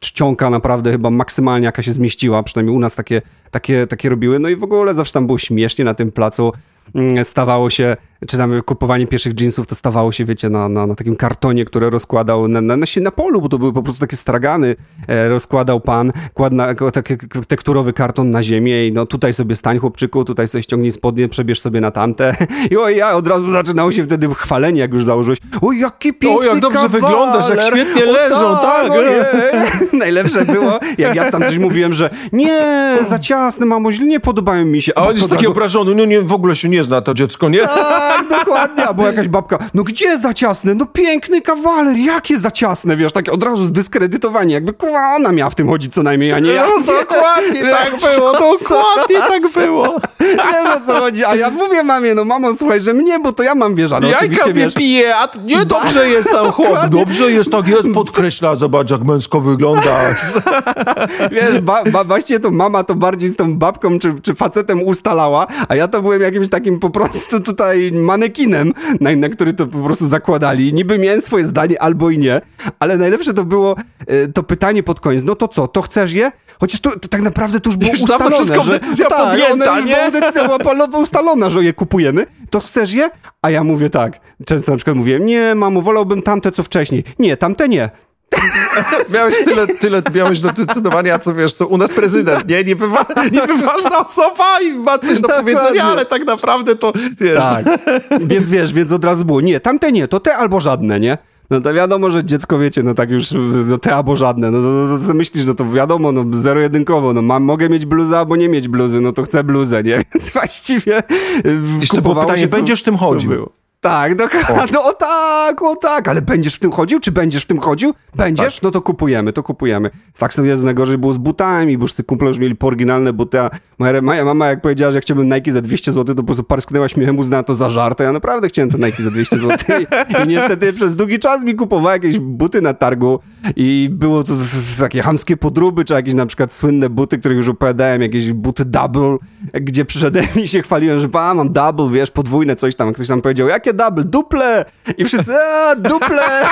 czcionka naprawdę chyba maksymalnie jaka się zmieściła, przynajmniej u nas takie, takie, takie robiły, no i w ogóle zawsze tam było śmiesznie na tym placu. Mm, stawało się czy tam kupowanie pierwszych jeansów to stawało się, wiecie, na, na, na takim kartonie, które rozkładał na, na, na, polu, bo to były po prostu takie stragany, e, rozkładał pan, kładł na, taki tekturowy karton na ziemię i no tutaj sobie stań chłopczyku, tutaj sobie ściągnij spodnie, przebierz sobie na tamte i oj, ja od razu zaczynało się wtedy chwalenie, jak już założyłeś, oj, jaki piękny O, jak dobrze kawaler. wyglądasz, jak świetnie leżą, tak. tak. Najlepsze było, jak ja tam coś mówiłem, że nie, za ciasne, mamo, źle nie podobają mi się. A on jest taki razu... obrażony, no nie, w ogóle się nie zna to dziecko, nie? Tak, dokładnie. Albo jakaś babka, no gdzie za ciasne? No piękny kawaler, jakie za ciasne, wiesz, takie od razu zdyskredytowanie, jakby kurwa ona miała w tym chodzić co najmniej, a nie ja. No, dokładnie tak było, dokładnie tak było. Nie no co chodzi, a ja mówię mamie, no mamo, słuchaj, że mnie, bo to ja mam wieża, no Jajka oczywiście, wiesz. pije, a nie dobrze jest tam chłop, dobrze jest, tak jest, podkreśla, zobacz jak męsko wyglądasz. Wiesz, ba, ba, właściwie to mama to bardziej z tą babką czy, czy facetem ustalała, a ja to byłem jakimś takim po prostu tutaj manekinem, na, na który to po prostu zakładali. Niby miałem swoje zdanie albo i nie, ale najlepsze to było e, to pytanie pod koniec. No to co, to chcesz je? Chociaż to, to tak naprawdę to już było już ustalone, wszystko że decyzja tak, podjęta, już nie? Była decyzja była ustalona, że je kupujemy. To chcesz je? A ja mówię tak. Często na przykład mówię, nie mamo, wolałbym tamte co wcześniej. Nie, tamte nie. miałeś tyle, tyle miałeś do decydowania, co wiesz, co u nas prezydent, nie? Niby, wa, niby ważna osoba i ma coś do powiedzenia, ale tak naprawdę to, wiesz... Tak, więc wiesz, więc od razu było, nie, tamte nie, to te albo żadne, nie? No to wiadomo, że dziecko, wiecie, no tak już, no te albo żadne, no to, to, co myślisz, no to wiadomo, no zero-jedynkowo, no mam, mogę mieć bluzę albo nie mieć bluzy, no to chcę bluzę, nie? Więc właściwie Jeszcze było pytanie, się, będziesz tym chodził? Tak, dokładnie. No o tak, o tak, ale będziesz w tym chodził? Czy będziesz w tym chodził? Będziesz? Tak. No to kupujemy, to kupujemy. Tak sobie jest najgorzej było z butami, bo już kumple już mieli po oryginalne buty, a moja mama jak powiedziała, że chciałbym Nike za 200 zł, to po prostu parsknęła śmiechem, uznała to za żart, ja naprawdę chciałem te Nike za 200 zł I, i niestety przez długi czas mi kupowała jakieś buty na targu i było to takie hamskie podróby, czy jakieś na przykład słynne buty, które już opowiadałem, jakieś buty double, gdzie przyszedłem i się chwaliłem, że pa, mam double, wiesz, podwójne coś tam, ktoś tam powiedział, jakie double, duple! I wszyscy, a, duple!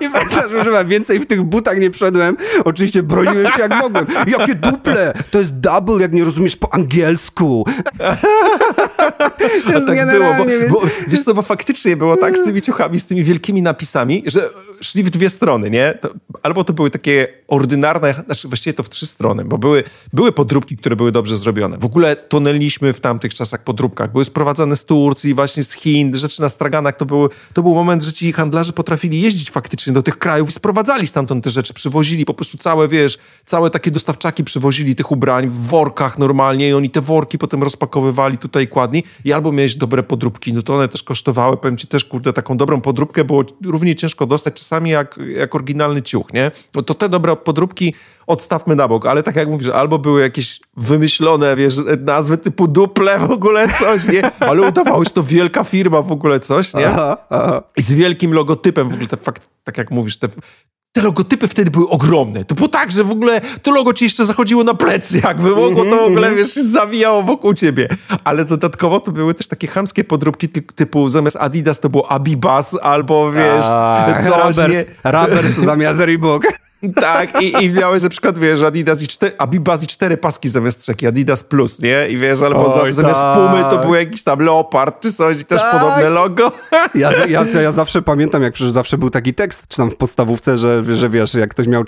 I pamiętam, że chyba więcej w tych butach nie wszedłem. Oczywiście broniłem się jak mogłem. Jakie duple! To jest double, jak nie rozumiesz po angielsku. A tak było, bo, bo, wiesz co, bo faktycznie było tak z tymi ciuchami, z tymi wielkimi napisami, że szli w dwie strony, nie? To, albo to były takie ordynarne, znaczy właściwie to w trzy strony, bo były, były podróbki, które były dobrze zrobione. W ogóle tonęliśmy w tamtych czasach podróbkach. Były sprowadzane z Turcji, właśnie z Chin, rzeczy na straganach. To, były, to był moment, że ci handlarze potrafili jeździć faktycznie do tych krajów i sprowadzali stamtąd te rzeczy, przywozili po prostu całe, wiesz, całe takie dostawczaki przywozili tych ubrań w workach normalnie i oni te worki potem rozpakowywali tutaj kładni i albo miałeś dobre podróbki, no to one też kosztowały, powiem ci też, kurde, taką dobrą podróbkę było równie ciężko dostać czasami jak, jak oryginalny ciuch, nie? No to te dobre podróbki odstawmy na bok, ale tak jak mówisz, albo były jakieś wymyślone, wiesz, nazwy typu duple w ogóle coś, nie? Ale udawało się, to wielka firma w ogóle coś, nie? Aha, aha. I z wielkim logotypem w ogóle, te fakt, tak jak mówisz, te te logotypy wtedy były ogromne. To było tak, że w ogóle to logo ci jeszcze zachodziło na plecy, jakby mogło to w ogóle, mhm. wiesz, zawijało wokół ciebie. Ale dodatkowo to były też takie chamskie podróbki typu zamiast Adidas to było Abibas albo, wiesz, A, coś, Rubbers, nie? Rubbers zamiast Reebok. Tak, i, i miałeś na przykład, wiesz, Adidas i cztery, Abibas i cztery paski zamiast trzech, Adidas Plus, nie? I wiesz, albo Oj, za, zamiast tak. Pumy to był jakiś tam Leopard czy coś i też tak. podobne logo. Ja, ja, ja zawsze pamiętam, jak przecież zawsze był taki tekst, czy tam w podstawówce, że, że wiesz, jak ktoś miał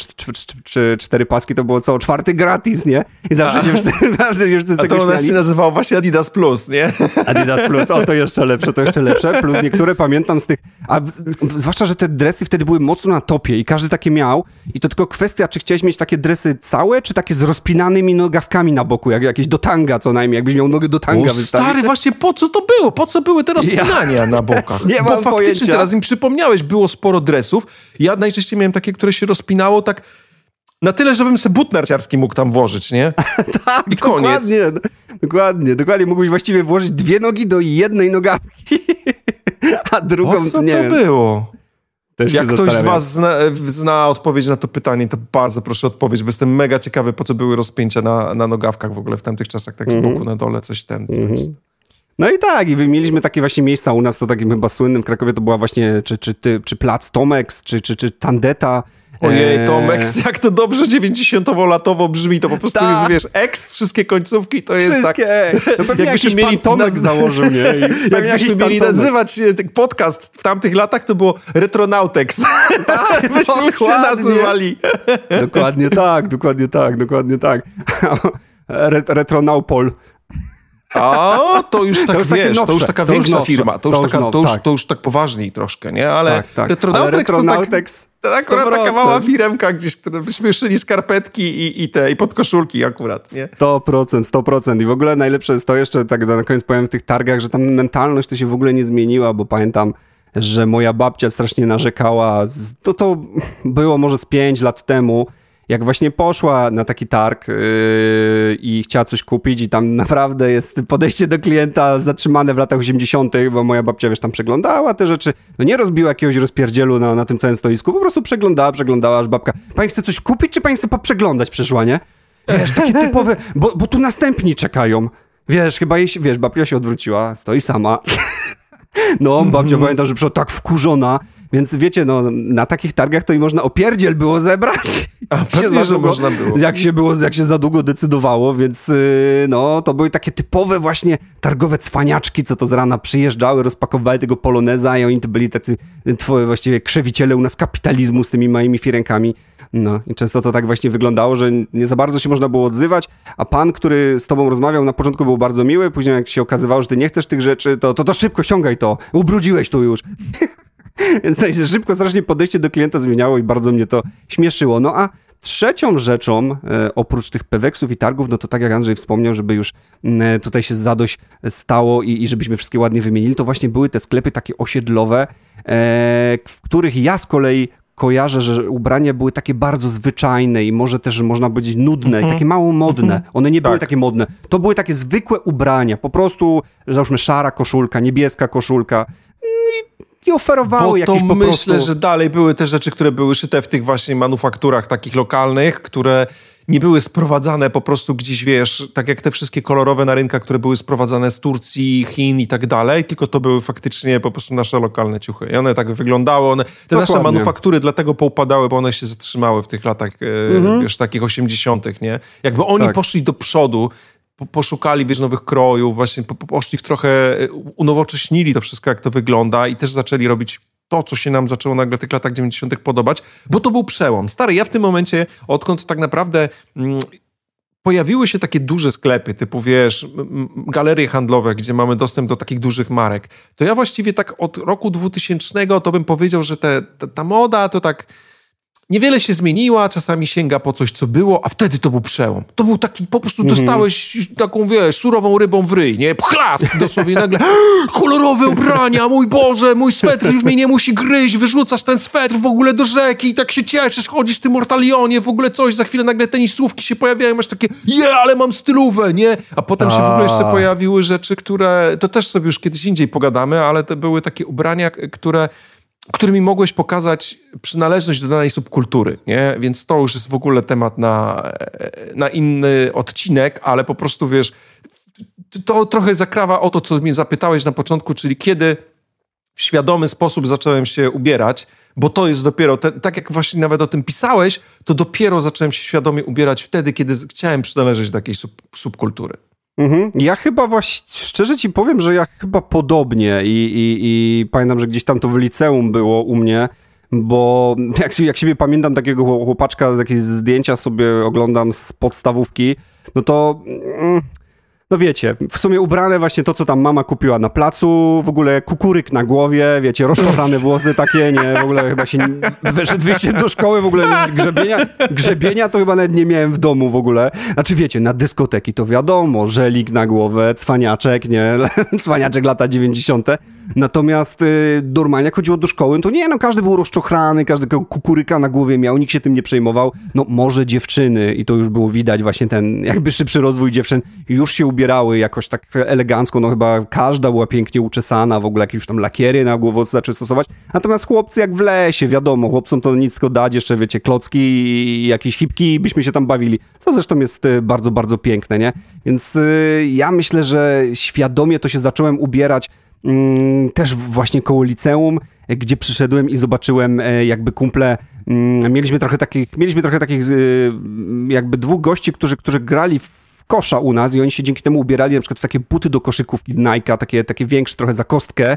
cztery paski, to było co, czwarty gratis, nie? I zawsze się wszyscy, zawsze się wszyscy z tego A to ona się nazywało właśnie Adidas Plus, nie? Adidas Plus, o to jeszcze lepsze, to jeszcze lepsze. Plus niektóre pamiętam z tych, a w, zwłaszcza, że te dresy wtedy były mocno na topie i każdy takie miał i to tylko kwestia, czy chciałeś mieć takie dresy całe, czy takie z rozpinanymi nogawkami na boku, jak jakieś do tanga co najmniej, jakbyś miał nogę do tanga o, wystawić. stary, właśnie po co to było? Po co były te rozpinania ja, na bokach? Nie Bo mam faktycznie pojęcia. teraz im przypomniałeś, było sporo dresów. Ja najczęściej miałem takie, które się rozpinało tak na tyle, żebym sobie but narciarski mógł tam włożyć, nie? tak, I koniec. Dokładnie, dokładnie, dokładnie. Mógłbyś właściwie włożyć dwie nogi do jednej nogawki, a drugą, o co nie to wiem. było? Też Jak ktoś z was zna, zna, odpowiedź na to pytanie, to bardzo proszę odpowiedź, bo jestem mega ciekawy, po co były rozpięcia na, na nogawkach w ogóle w tamtych czasach, tak z -hmm. boku na dole, coś ten. Mm -hmm. No i tak, i mieliśmy takie właśnie miejsca u nas, to takim chyba słynnym w Krakowie to była właśnie czy, czy, ty, czy Plac Tomex, czy, czy, czy Tandeta, Ojej, e, Tomek, jak to dobrze 90-latowo brzmi, to po prostu Ta. jest, wiesz, X, wszystkie końcówki, to jest wszystkie. tak... No pewnie jakbyśmy mieli Tomek założył, nie? jakbyśmy mieli nazywać podcast w tamtych latach, to było Retronautex. Tak, Byśmy się nazywali. Dokładnie tak, dokładnie tak, dokładnie tak. Retronaupol. A, to już tak, to już wiesz, to już taka to większa już firma, to już, to już, taka, to, już, tak. to już tak poważniej troszkę, nie? Ale tak, tak. Retronautex, Retronautex to tak, akurat taka mała firemka gdzieś, która byśmy szyli skarpetki i, i te, i podkoszulki akurat, nie? 100%, 100%. I w ogóle najlepsze jest to jeszcze, tak na koniec powiem w tych targach, że tam mentalność to się w ogóle nie zmieniła, bo pamiętam, że moja babcia strasznie narzekała, to, to było może z 5 lat temu, jak właśnie poszła na taki targ yy, i chciała coś kupić i tam naprawdę jest podejście do klienta zatrzymane w latach 80., bo moja babcia, wiesz, tam przeglądała te rzeczy, no nie rozbiła jakiegoś rozpierdzielu na, na tym całym stoisku, po prostu przeglądała, przeglądała, aż babka, pani chce coś kupić, czy pani chce poprzeglądać przeszła, nie? Wiesz, takie typowe, bo, bo tu następni czekają. Wiesz, chyba jej, wiesz, babcia się odwróciła, stoi sama. No, babcia mm pamiętam, że przyszła tak wkurzona, więc wiecie, no, na takich targach to i można opierdziel było zebrać. A jak się za długo, można było. Jak się, było, jak się za długo decydowało, więc yy, no, to były takie typowe właśnie targowe cwaniaczki, co to z rana przyjeżdżały, rozpakowywały tego poloneza i oni to byli tacy twoje właściwie krzewiciele u nas kapitalizmu z tymi małymi firenkami. No i często to tak właśnie wyglądało, że nie za bardzo się można było odzywać, a pan, który z tobą rozmawiał na początku był bardzo miły, później jak się okazywało, że ty nie chcesz tych rzeczy, to, to, to szybko ściągaj to, ubrudziłeś tu już. Więc tak się szybko strasznie podejście do klienta zmieniało i bardzo mnie to śmieszyło. No a Trzecią rzeczą, e, oprócz tych peweksów i targów, no to tak jak Andrzej wspomniał, żeby już e, tutaj się zadość stało i, i żebyśmy wszystkie ładnie wymienili, to właśnie były te sklepy takie osiedlowe, e, w których ja z kolei kojarzę, że ubrania były takie bardzo zwyczajne i może też można powiedzieć nudne, mm -hmm. takie mało modne. Mm -hmm. One nie tak. były takie modne. To były takie zwykłe ubrania, po prostu, załóżmy, szara koszulka, niebieska koszulka i oferowały Bo jakieś to myślę, że dalej były te rzeczy, które były szyte w tych właśnie manufakturach takich lokalnych, które nie były sprowadzane po prostu gdzieś, wiesz, tak jak te wszystkie kolorowe na rynkach, które były sprowadzane z Turcji, Chin i tak dalej, tylko to były faktycznie po prostu nasze lokalne ciuchy. I one tak wyglądały, one, te Dokładnie. nasze manufaktury dlatego poupadały, bo one się zatrzymały w tych latach, e, mhm. wiesz, takich osiemdziesiątych, nie? Jakby oni tak. poszli do przodu, poszukali, wiesz, nowych krojów, właśnie poszli w trochę, e, unowocześnili to wszystko, jak to wygląda i też zaczęli robić to, co się nam zaczęło nagle w tych latach 90. podobać, bo to był przełom. Stary, ja w tym momencie, odkąd tak naprawdę mm, pojawiły się takie duże sklepy, typu wiesz, galerie handlowe, gdzie mamy dostęp do takich dużych marek, to ja właściwie tak od roku 2000 to bym powiedział, że te, ta, ta moda to tak niewiele się zmieniła, czasami sięga po coś, co było, a wtedy to był przełom. To był taki, po prostu mm -hmm. dostałeś taką, wiesz, surową rybą w ryj, nie? Chlask dosłownie nagle, kolorowe ubrania, mój Boże, mój swetr już mnie nie musi gryźć, wyrzucasz ten swetr w ogóle do rzeki i tak się cieszysz, chodzisz w tym mortalionie, w ogóle coś, za chwilę nagle tenisówki się pojawiają, masz takie, je, ale mam stylówę, nie? A potem się w ogóle jeszcze pojawiły rzeczy, które, to też sobie już kiedyś indziej pogadamy, ale to były takie ubrania, które którymi mogłeś pokazać przynależność do danej subkultury, nie? Więc to już jest w ogóle temat na, na inny odcinek, ale po prostu wiesz, to trochę zakrawa o to, co mnie zapytałeś na początku, czyli kiedy w świadomy sposób zacząłem się ubierać, bo to jest dopiero, te, tak jak właśnie nawet o tym pisałeś, to dopiero zacząłem się świadomie ubierać wtedy, kiedy chciałem przynależeć do jakiejś sub, subkultury. Mhm. Ja chyba właśnie, szczerze ci powiem, że ja chyba podobnie i, i, i pamiętam, że gdzieś tam to w liceum było u mnie, bo jak, jak siebie pamiętam takiego chłopaczka, jakieś zdjęcia sobie oglądam z podstawówki, no to... Mm, no wiecie, w sumie ubrane właśnie to, co tam mama kupiła na placu, w ogóle kukuryk na głowie, wiecie, rozczochrane włosy takie, nie, w ogóle chyba się wyszedł do szkoły, w ogóle grzebienia, grzebienia to chyba nawet nie miałem w domu w ogóle. Znaczy wiecie, na dyskoteki to wiadomo, żelik na głowę, cwaniaczek, nie, cwaniaczek lata 90., Natomiast y, normalnie jak chodziło do szkoły, to nie, no każdy był rozczochrany, każdy kukuryka na głowie miał, nikt się tym nie przejmował. No może dziewczyny, i to już było widać właśnie ten jakby szybszy rozwój dziewczyn, już się ubierały jakoś tak elegancko, no chyba każda była pięknie uczesana, w ogóle jakieś tam lakiery na głowę zaczęły stosować. Natomiast chłopcy jak w lesie, wiadomo, chłopcom to nic tylko dać, jeszcze wiecie, klocki i jakieś hipki, byśmy się tam bawili, co zresztą jest y, bardzo, bardzo piękne, nie? Więc y, ja myślę, że świadomie to się zacząłem ubierać też właśnie koło liceum gdzie przyszedłem i zobaczyłem jakby kumple, mm, mieliśmy trochę takich, mieliśmy trochę takich jakby dwóch gości, którzy, którzy grali w kosza u nas i oni się dzięki temu ubierali na przykład w takie buty do koszykówki Nike, takie, takie większe trochę za kostkę.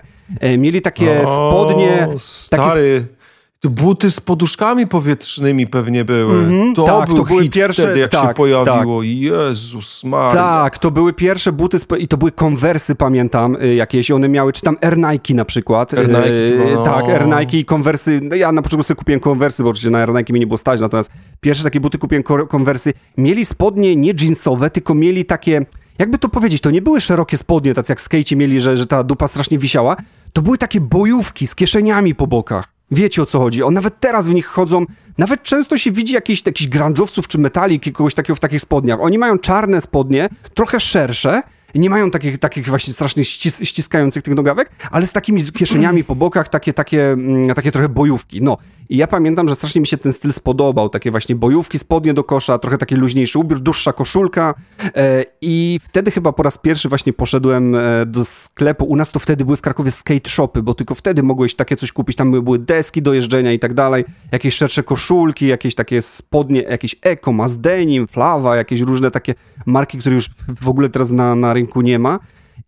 Mieli takie o, spodnie... Stary... Takie, buty z poduszkami powietrznymi pewnie były. Mm -hmm, to tak, był to były pierwsze, wtedy, jak tak, się pojawiło. Tak. Jezus Maria. Tak, to były pierwsze buty i to były konwersy, pamiętam, y, jakieś. One miały, czy tam Air Nike na przykład. Air Nike, y, no. Tak, Air Nike i konwersy. No ja na początku sobie kupiłem konwersy, bo oczywiście na Air Nike mi nie było stać, natomiast pierwsze takie buty kupiłem konwersy. Mieli spodnie nie jeansowe, tylko mieli takie jakby to powiedzieć, to nie były szerokie spodnie, tacy jak skejci mieli, że, że ta dupa strasznie wisiała. To były takie bojówki z kieszeniami po bokach. Wiecie o co chodzi. O, nawet teraz w nich chodzą, nawet często się widzi jakichś takich grunge'owców czy metalik, kogoś takiego w takich spodniach. Oni mają czarne spodnie, trochę szersze, nie mają takich, takich właśnie strasznie ścis ściskających tych nogawek, ale z takimi kieszeniami po bokach, takie, takie, mm, takie trochę bojówki. No, i ja pamiętam, że strasznie mi się ten styl spodobał. Takie właśnie bojówki, spodnie do kosza, trochę taki luźniejszy ubiór, dłuższa koszulka. E, I wtedy chyba po raz pierwszy właśnie poszedłem e, do sklepu. U nas to wtedy były w Krakowie skate shopy, bo tylko wtedy mogłeś takie coś kupić. Tam były deski do jeżdżenia i tak dalej. Jakieś szersze koszulki, jakieś takie spodnie, jakieś Eko, Mazdenim, Flawa, jakieś różne takie marki, które już w ogóle teraz na, na rynku nie ma.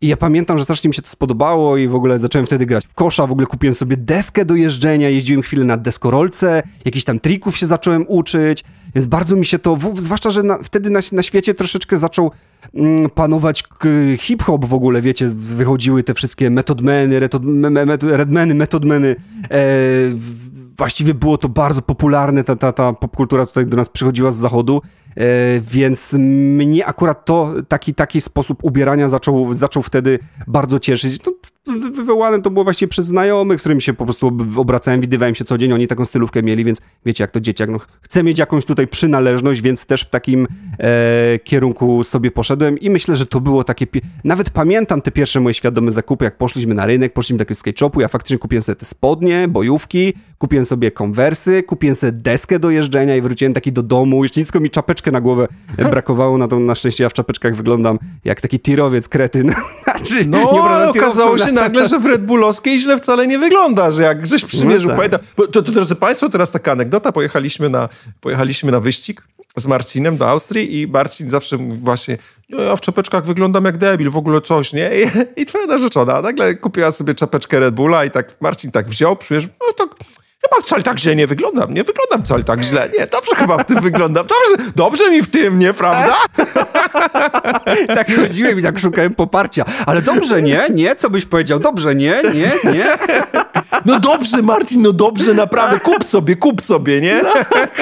I ja pamiętam, że strasznie mi się to spodobało i w ogóle zacząłem wtedy grać w kosza, w ogóle kupiłem sobie deskę do jeżdżenia, jeździłem chwilę na deskorolce, jakichś tam trików się zacząłem uczyć, więc bardzo mi się to, zwłaszcza, że na, wtedy na, na świecie troszeczkę zaczął panować hip-hop w ogóle, wiecie, wychodziły te wszystkie metodmeny, redmeny, metodmeny, e, właściwie było to bardzo popularne, ta, ta, ta popkultura tutaj do nas przychodziła z zachodu, e, więc mnie akurat to, taki, taki sposób ubierania zaczął, zaczął wtedy bardzo cieszyć. No, wywołane to było właśnie przez znajomych, z którymi się po prostu obracałem, widywałem się co dzień, oni taką stylówkę mieli, więc wiecie jak to dzieciak, no chcę mieć jakąś tutaj przynależność, więc też w takim e, kierunku sobie poszedłem i myślę, że to było takie, nawet pamiętam te pierwsze moje świadome zakupy, jak poszliśmy na rynek, poszliśmy do jakiegoś skate shopu, ja faktycznie kupiłem sobie te spodnie, bojówki, kupiłem sobie konwersy, kupiłem sobie deskę do jeżdżenia i wróciłem taki do domu, jeszcze nic mi czapeczkę na głowę brakowało, na, to, na szczęście ja w czapeczkach wyglądam jak taki tirowiec, kretyn. znaczy, no, ale okazało się nagle, że w Red Bullowskiej źle wcale nie wygląda, że jak żeś przymierzył, no tak. pamiętam, to, to, drodzy Państwo, teraz taka anegdota, pojechaliśmy na, pojechaliśmy na wyścig z Marcinem do Austrii i Marcin zawsze mówi właśnie, no ja w czapeczkach wyglądam jak debil, w ogóle coś, nie? I, i twoja narzeczona nagle kupiła sobie czapeczkę Red Bulla i tak Marcin tak wziął, przymierzył, no to Chyba wcale tak źle nie wyglądam. Nie wyglądam wcale tak źle. Nie, dobrze chyba w tym wyglądam. Dobrze, dobrze mi w tym, nie, prawda? tak chodziłem i tak szukałem poparcia. Ale dobrze, nie? Nie? Co byś powiedział? Dobrze, nie? Nie? Nie? No dobrze, Marcin, no dobrze, naprawdę. Kup sobie, kup sobie, nie?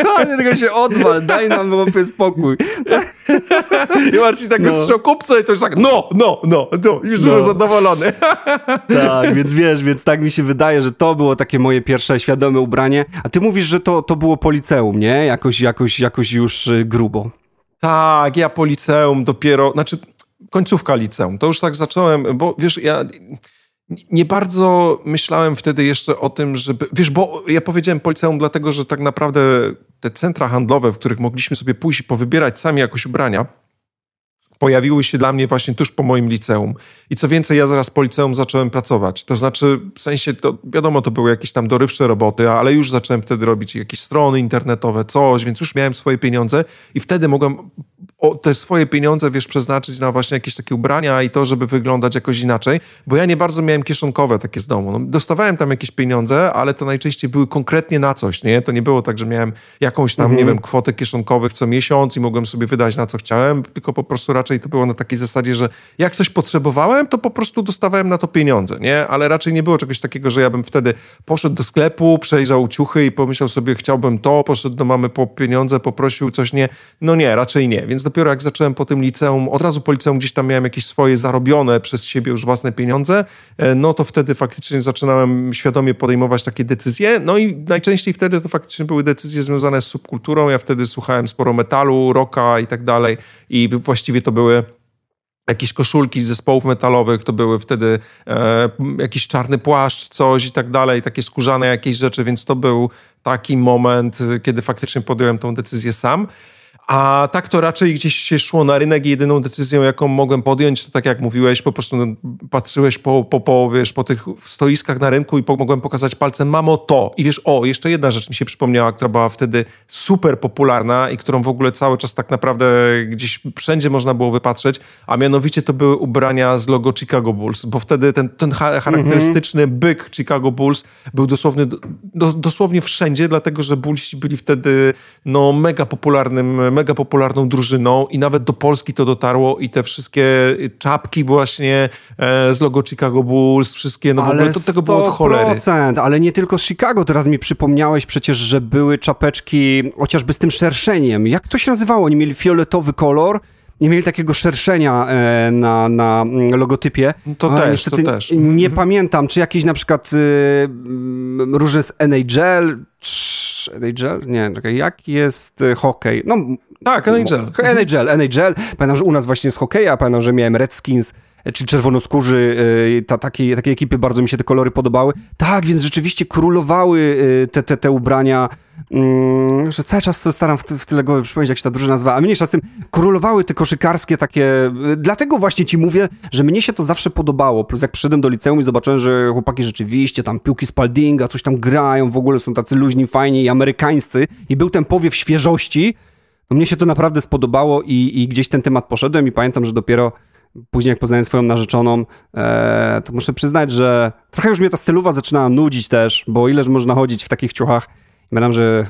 No, tego się odwal, daj nam łapy spokój. I Marcin tak no. wystrzał, kup sobie, to już tak, no, no, no, no już no. był zadowolony. tak, więc wiesz, więc tak mi się wydaje, że to było takie moje pierwsze świadome ubranie. A ty mówisz, że to, to było po liceum, nie? Jakoś, jakoś, jakoś już y, grubo. Tak, ja po liceum dopiero, znaczy końcówka liceum, to już tak zacząłem, bo wiesz, ja nie bardzo myślałem wtedy jeszcze o tym, żeby. Wiesz, bo ja powiedziałem policeum, dlatego że tak naprawdę te centra handlowe, w których mogliśmy sobie pójść i powybierać sami jakoś ubrania, pojawiły się dla mnie właśnie tuż po moim liceum. I co więcej, ja zaraz po liceum zacząłem pracować. To znaczy, w sensie, to wiadomo, to były jakieś tam dorywcze roboty, ale już zacząłem wtedy robić jakieś strony internetowe, coś, więc już miałem swoje pieniądze i wtedy mogłem o te swoje pieniądze, wiesz, przeznaczyć na właśnie jakieś takie ubrania i to, żeby wyglądać jakoś inaczej, bo ja nie bardzo miałem kieszonkowe takie z domu. No, dostawałem tam jakieś pieniądze, ale to najczęściej były konkretnie na coś, nie? To nie było tak, że miałem jakąś tam, mhm. nie wiem, kwotę kieszonkowych co miesiąc i mogłem sobie wydać na co chciałem, tylko po prostu raczej to było na takiej zasadzie, że jak coś potrzebowałem, to po prostu dostawałem na to pieniądze, nie? Ale raczej nie było czegoś takiego, że ja bym wtedy poszedł do sklepu, przejrzał ciuchy i pomyślał sobie, chciałbym to, poszedł do mamy po pieniądze, poprosił coś, nie? No nie, raczej nie, więc dopiero jak zacząłem po tym liceum, od razu po liceum gdzieś tam miałem jakieś swoje zarobione przez siebie już własne pieniądze, e, no to wtedy faktycznie zaczynałem świadomie podejmować takie decyzje. No i najczęściej wtedy to faktycznie były decyzje związane z subkulturą. Ja wtedy słuchałem sporo metalu, rocka i tak dalej i właściwie to były jakieś koszulki z zespołów metalowych, to były wtedy e, jakiś czarny płaszcz, coś i tak dalej, takie skórzane jakieś rzeczy, więc to był taki moment, kiedy faktycznie podjąłem tą decyzję sam. A tak to raczej gdzieś się szło na rynek i jedyną decyzją, jaką mogłem podjąć, to tak jak mówiłeś, po prostu patrzyłeś po, po, po, wiesz, po tych stoiskach na rynku i po, mogłem pokazać palcem, mamo to. I wiesz, o, jeszcze jedna rzecz mi się przypomniała, która była wtedy super popularna i którą w ogóle cały czas tak naprawdę gdzieś wszędzie można było wypatrzeć, a mianowicie to były ubrania z logo Chicago Bulls, bo wtedy ten, ten charakterystyczny mm -hmm. byk Chicago Bulls był dosłownie, do, dosłownie wszędzie, dlatego że Bullsi byli wtedy no, mega popularnym mega popularną drużyną i nawet do Polski to dotarło i te wszystkie czapki właśnie e, z logo Chicago Bulls, wszystkie, no ale w ogóle to tego było od cholery. Ale nie tylko z Chicago, teraz mi przypomniałeś przecież, że były czapeczki chociażby z tym szerszeniem. Jak to się nazywało? Oni mieli fioletowy kolor, nie mieli takiego szerszenia e, na, na logotypie. To no, też, to też. Nie mhm. pamiętam, czy jakieś na przykład y, różne z NHL, NHL? Nie, czekaj, jak jest y, hokej? No, tak, NHL. NHL, NHL. Pamiętam, że u nas właśnie z hokeja, pamiętam, że miałem Redskins, czy czerwonoskórzy, e, ta, takie, takie ekipy, bardzo mi się te kolory podobały. Tak, więc rzeczywiście królowały e, te, te, te ubrania, mm, że cały czas staram w, w tyle głowy przypomnieć, jak się ta drużyna nazywa, a mniejsza z tym, królowały te koszykarskie takie, dlatego właśnie ci mówię, że mnie się to zawsze podobało, plus jak przyszedłem do liceum i zobaczyłem, że chłopaki rzeczywiście tam piłki Spaldinga, coś tam grają, w ogóle są tacy luźni, fajni i amerykańscy i był ten powiew świeżości, no mnie się to naprawdę spodobało i, i gdzieś ten temat poszedłem i pamiętam, że dopiero później jak poznałem swoją narzeczoną, e, to muszę przyznać, że trochę już mnie ta stylowa zaczynała nudzić też, bo ileż można chodzić w takich ciuchach. Pamiętam, że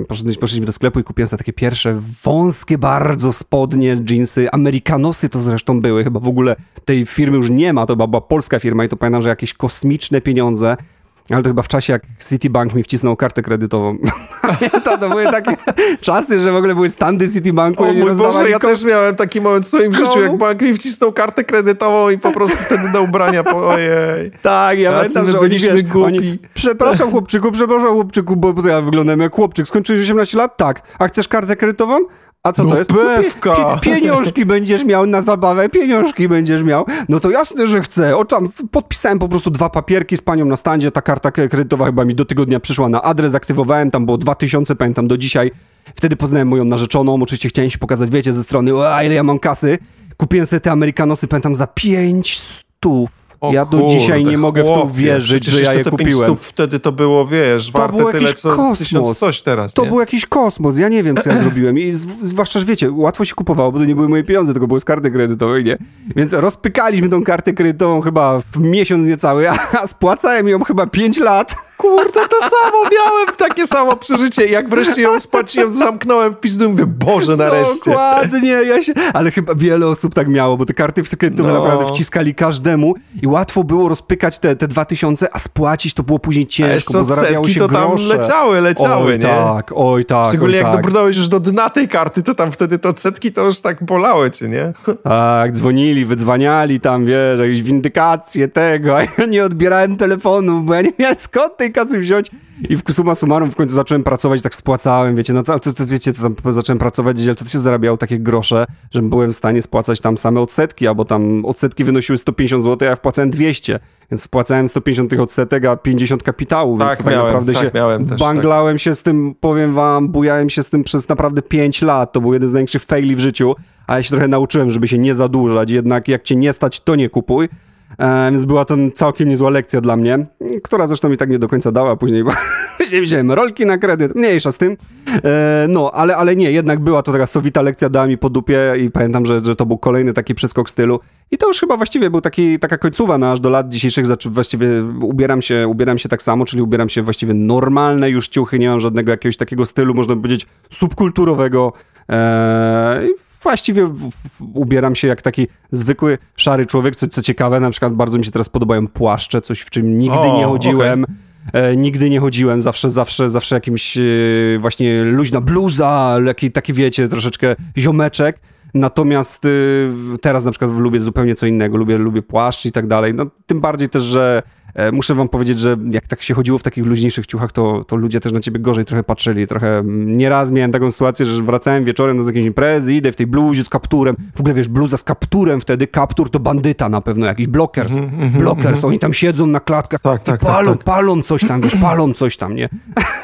e, poszedliśmy, do sklepu i kupiłem sobie takie pierwsze wąskie bardzo spodnie, jeansy, Amerikanosy to zresztą były, chyba w ogóle tej firmy już nie ma, to była, była polska firma i to pamiętam, że jakieś kosmiczne pieniądze ale to chyba w czasie, jak Citibank mi wcisnął kartę kredytową. to, to były takie czasy, że w ogóle były standy Citibanku. O mój Boże, ja też miałem taki moment w swoim życiu, jak bank mi wcisnął kartę kredytową i po prostu wtedy do ubrania, po, ojej. Tak, ja pamiętam, że oni, wiesz, głupi. Oni, przepraszam chłopczyku, przepraszam chłopczyku, bo, bo ja wyglądam jak chłopczyk. Skończyłeś 18 lat? Tak. A chcesz kartę kredytową? A co no to jest? Pewka. pieniążki będziesz miał na zabawę, pieniążki będziesz miał. No to jasne, że chcę. O tam podpisałem po prostu dwa papierki z panią na standzie, ta karta kredytowa chyba mi do tygodnia przyszła na adres, aktywowałem, tam było 2000, pamiętam do dzisiaj. Wtedy poznałem moją narzeczoną, oczywiście chciałem się pokazać, wiecie, ze strony, a ile ja mam kasy. Kupiłem sobie te Amerykanosy, pamiętam, za 5 stów o ja do kurde, dzisiaj nie mogę chłopie, w to wierzyć, że ja je kupiłem. wtedy to było, wiesz, to warte było tyle, co kosmos. tysiąc coś teraz. To nie? był jakiś kosmos, ja nie wiem, co ja zrobiłem. I zwłaszcza, że wiecie, łatwo się kupowało, bo to nie były moje pieniądze, tylko były z karty kredytowej, nie? Więc rozpykaliśmy tą kartę kredytową chyba w miesiąc niecały, a spłacałem ją chyba 5 lat. Kurde, to samo miałem, takie samo przeżycie. Jak wreszcie ją spłaciłem, zamknąłem w pizdu i mówię, Boże, nareszcie. Dokładnie, ja się... Ale chyba wiele osób tak miało, bo te karty kredytowe no. naprawdę wciskali każdemu i łatwo było rozpykać te, te 2000, a spłacić to było później ciężko, bo zarabiało się to grosze. tam leciały, leciały, oj, nie? tak, oj tak, Szczególnie oj, jak tak. dobrnąłeś już do dna tej karty, to tam wtedy te odsetki to już tak bolały cię, nie? Tak, dzwonili, wydzwaniali tam, wiesz, jakieś windykacje tego, a ja nie odbierałem telefonu, bo ja nie miałem skąd tej kasy wziąć. I w suma summarum w końcu zacząłem pracować, tak spłacałem, wiecie, no to, to, wiecie, to tam zacząłem pracować, ale to się zarabiało takie grosze, że byłem w stanie spłacać tam same odsetki, albo tam odsetki wynosiły 150 zł, a ja wpłacałem 200, więc wpłacałem 150 tych odsetek, a 50 kapitału, więc tak, to tak miałem, naprawdę tak, się miałem też, banglałem tak. się z tym, powiem wam, bujałem się z tym przez naprawdę 5 lat, to był jeden z największych faili w życiu, a ja się trochę nauczyłem, żeby się nie zadłużać, jednak jak cię nie stać, to nie kupuj. E, więc była to całkiem niezła lekcja dla mnie, która zresztą mi tak nie do końca dała później, bo później wziąłem rolki na kredyt, mniejsza z tym. E, no, ale, ale nie, jednak była to taka sowita lekcja, dała mi po dupie i pamiętam, że, że to był kolejny taki przeskok stylu. I to już chyba właściwie był taki, taka końcowa, no aż do lat dzisiejszych właściwie ubieram się, ubieram się tak samo, czyli ubieram się właściwie normalne już ciuchy, nie mam żadnego jakiegoś takiego stylu, można powiedzieć, subkulturowego. Eee, właściwie w, w, ubieram się jak taki zwykły, szary człowiek, co, co ciekawe, na przykład bardzo mi się teraz podobają płaszcze, coś w czym nigdy o, nie chodziłem. Okay. E, nigdy nie chodziłem, zawsze, zawsze, zawsze jakimś e, właśnie luźna bluza, taki, taki wiecie, troszeczkę ziomeczek. Natomiast e, teraz na przykład lubię zupełnie co innego, lubię, lubię płaszcz i tak dalej. No, tym bardziej też, że muszę wam powiedzieć, że jak tak się chodziło w takich luźniejszych ciuchach, to, to ludzie też na ciebie gorzej trochę patrzyli. Trochę mm, nieraz miałem taką sytuację, że wracałem wieczorem z jakiejś imprezy, idę w tej bluzie z kapturem. W ogóle wiesz, bluza z kapturem wtedy, kaptur to bandyta na pewno, jakiś blockers. Mm -hmm, blockers, mm -hmm. oni tam siedzą na klatkach tak, tak, palą, tak, tak. palą coś tam, wiesz, palą coś tam, nie?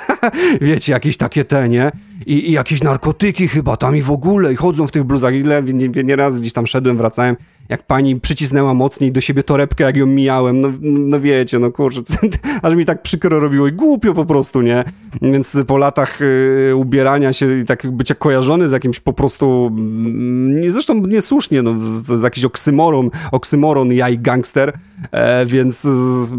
Wiecie, jakieś takie te, nie? i, i jakieś narkotyki chyba tam i w ogóle, i chodzą w tych bluzach. Ile nie, nie, gdzieś tam szedłem, wracałem, jak pani przycisnęła mocniej do siebie torebkę, jak ją mijałem, no, no wiecie, no kurczę, aż mi tak przykro robiło i głupio po prostu, nie? Więc po latach y, ubierania się i tak bycia kojarzony z jakimś po prostu, y, zresztą niesłusznie, no, to jest jakiś oksymoron, oksymoron ja i gangster, e, więc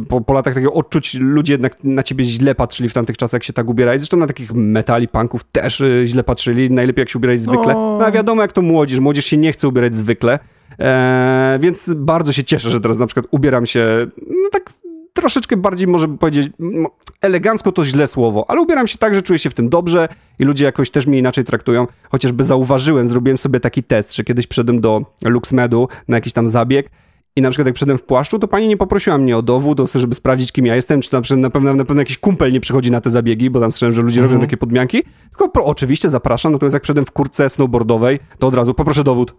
po, po latach takiego odczuć ludzie jednak na ciebie źle patrzyli w tamtych czasach, jak się tak ubierali, zresztą na takich metali, punków też y, źle patrzyli, najlepiej jak się ubierać zwykle, no, no a wiadomo jak to młodzież, młodzież się nie chce ubierać zwykle, E, więc bardzo się cieszę, że teraz na przykład ubieram się, no tak troszeczkę bardziej, może powiedzieć, elegancko to źle słowo, ale ubieram się tak, że czuję się w tym dobrze i ludzie jakoś też mnie inaczej traktują. Chociażby zauważyłem, zrobiłem sobie taki test, że kiedyś przyszedłem do LuxMedu na jakiś tam zabieg i na przykład jak przyszedłem w płaszczu, to pani nie poprosiła mnie o dowód, żeby sprawdzić, kim ja jestem, czy tam na pewno, na pewno jakiś kumpel nie przychodzi na te zabiegi, bo tam słyszałem, że ludzie robią mhm. takie podmianki. Tylko pro, oczywiście zapraszam, natomiast jak przyszedłem w kurce snowboardowej, to od razu poproszę dowód.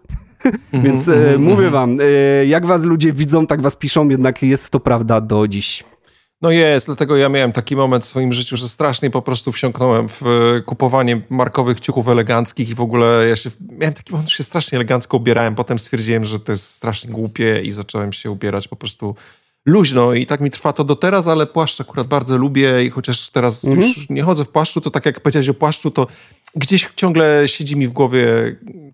Mhm, Więc e, mhm, mówię wam, e, jak was ludzie widzą, tak was piszą, jednak jest to prawda do dziś. No jest, dlatego ja miałem taki moment w swoim życiu, że strasznie po prostu wsiąknąłem w e, kupowanie markowych ciuchów eleganckich i w ogóle ja się, miałem taki moment, że się strasznie elegancko ubierałem. Potem stwierdziłem, że to jest strasznie głupie i zacząłem się ubierać po prostu luźno i tak mi trwa to do teraz, ale płaszcz akurat bardzo lubię i chociaż teraz mhm. już nie chodzę w płaszczu, to tak jak powiedziałeś o płaszczu, to gdzieś ciągle siedzi mi w głowie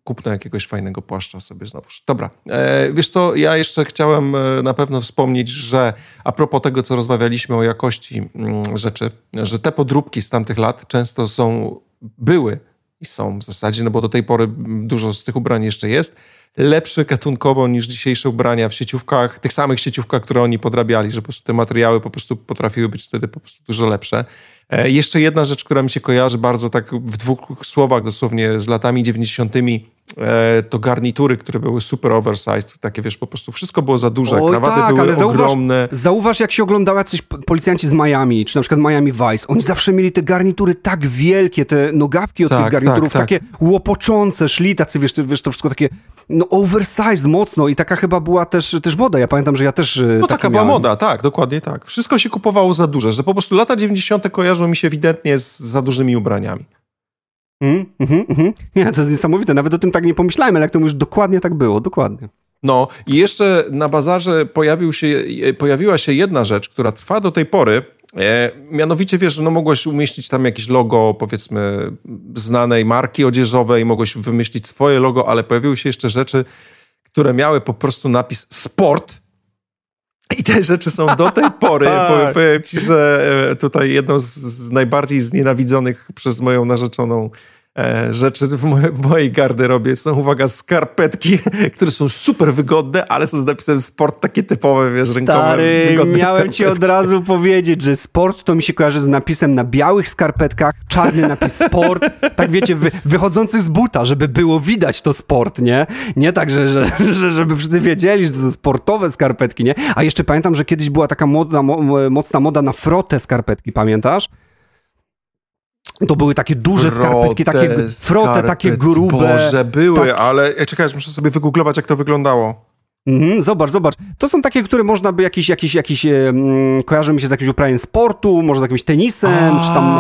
kupno jakiegoś fajnego płaszcza sobie znowu. Dobra, e, wiesz co, ja jeszcze chciałem e, na pewno wspomnieć, że a propos tego, co rozmawialiśmy o jakości mm, rzeczy, że te podróbki z tamtych lat często są, były i są w zasadzie, no bo do tej pory dużo z tych ubrań jeszcze jest, lepsze gatunkowo niż dzisiejsze ubrania w sieciówkach, tych samych sieciówkach, które oni podrabiali, że po prostu te materiały po prostu potrafiły być wtedy po prostu dużo lepsze. E, jeszcze jedna rzecz, która mi się kojarzy bardzo tak w dwóch słowach dosłownie z latami 90. E, to garnitury, które były super oversized, takie wiesz, po prostu wszystko było za duże, Oj, krawaty tak, były ale zauważ, ogromne. Zauważ, jak się oglądały jacyś policjanci z Miami, czy na przykład Miami Vice, oni zawsze mieli te garnitury tak wielkie, te nogawki od tak, tych garniturów tak, tak. takie łopoczące, szli tacy, wiesz, wiesz, to wszystko takie no oversized mocno i taka chyba była też, też moda. Ja pamiętam, że ja też e, No taka była moda, tak, dokładnie tak. Wszystko się kupowało za duże, że po prostu lata 90. kojarzą mi się ewidentnie z za dużymi ubraniami. Mm, mm, mm. Nie, to jest niesamowite. Nawet o tym tak nie pomyślałem, ale jak to mówisz, dokładnie tak było, dokładnie. No i jeszcze na bazarze pojawił się, pojawiła się jedna rzecz, która trwa do tej pory. E, mianowicie wiesz, no mogłeś umieścić tam jakieś logo, powiedzmy, znanej marki odzieżowej, mogłeś wymyślić swoje logo, ale pojawiły się jeszcze rzeczy, które miały po prostu napis sport i te rzeczy są do tej pory. Tak. Powiem ci, że e, tutaj jedną z, najbardziej znienawidzonych przez moją narzeczoną rzeczy w, moje, w, mojej garderobie są, uwaga, skarpetki, które są super wygodne, ale są z napisem sport takie typowe, wiesz, rękowe, Stary, miałem skarpetki. ci od razu powiedzieć, że sport to mi się kojarzy z napisem na białych skarpetkach, czarny napis sport, tak wiecie, wy, wychodzący z buta, żeby było widać to sport, nie? Nie tak, że, że, że żeby wszyscy wiedzieli, że to są sportowe skarpetki, nie? A jeszcze pamiętam, że kiedyś była taka mo, mocna moda na frotę skarpetki, pamiętasz? To były takie duże skarpetki, takie frote, takie grube. Boże, były, tak. ale czekaj, muszę sobie wygooglować, jak to wyglądało. Mhm, zobacz, zobacz. To są takie, które można by jakiś, jakiś, jakiś e, mm, kojarzy mi się z jakimś uprawianiem sportu, może z jakimś tenisem, A, czy tam...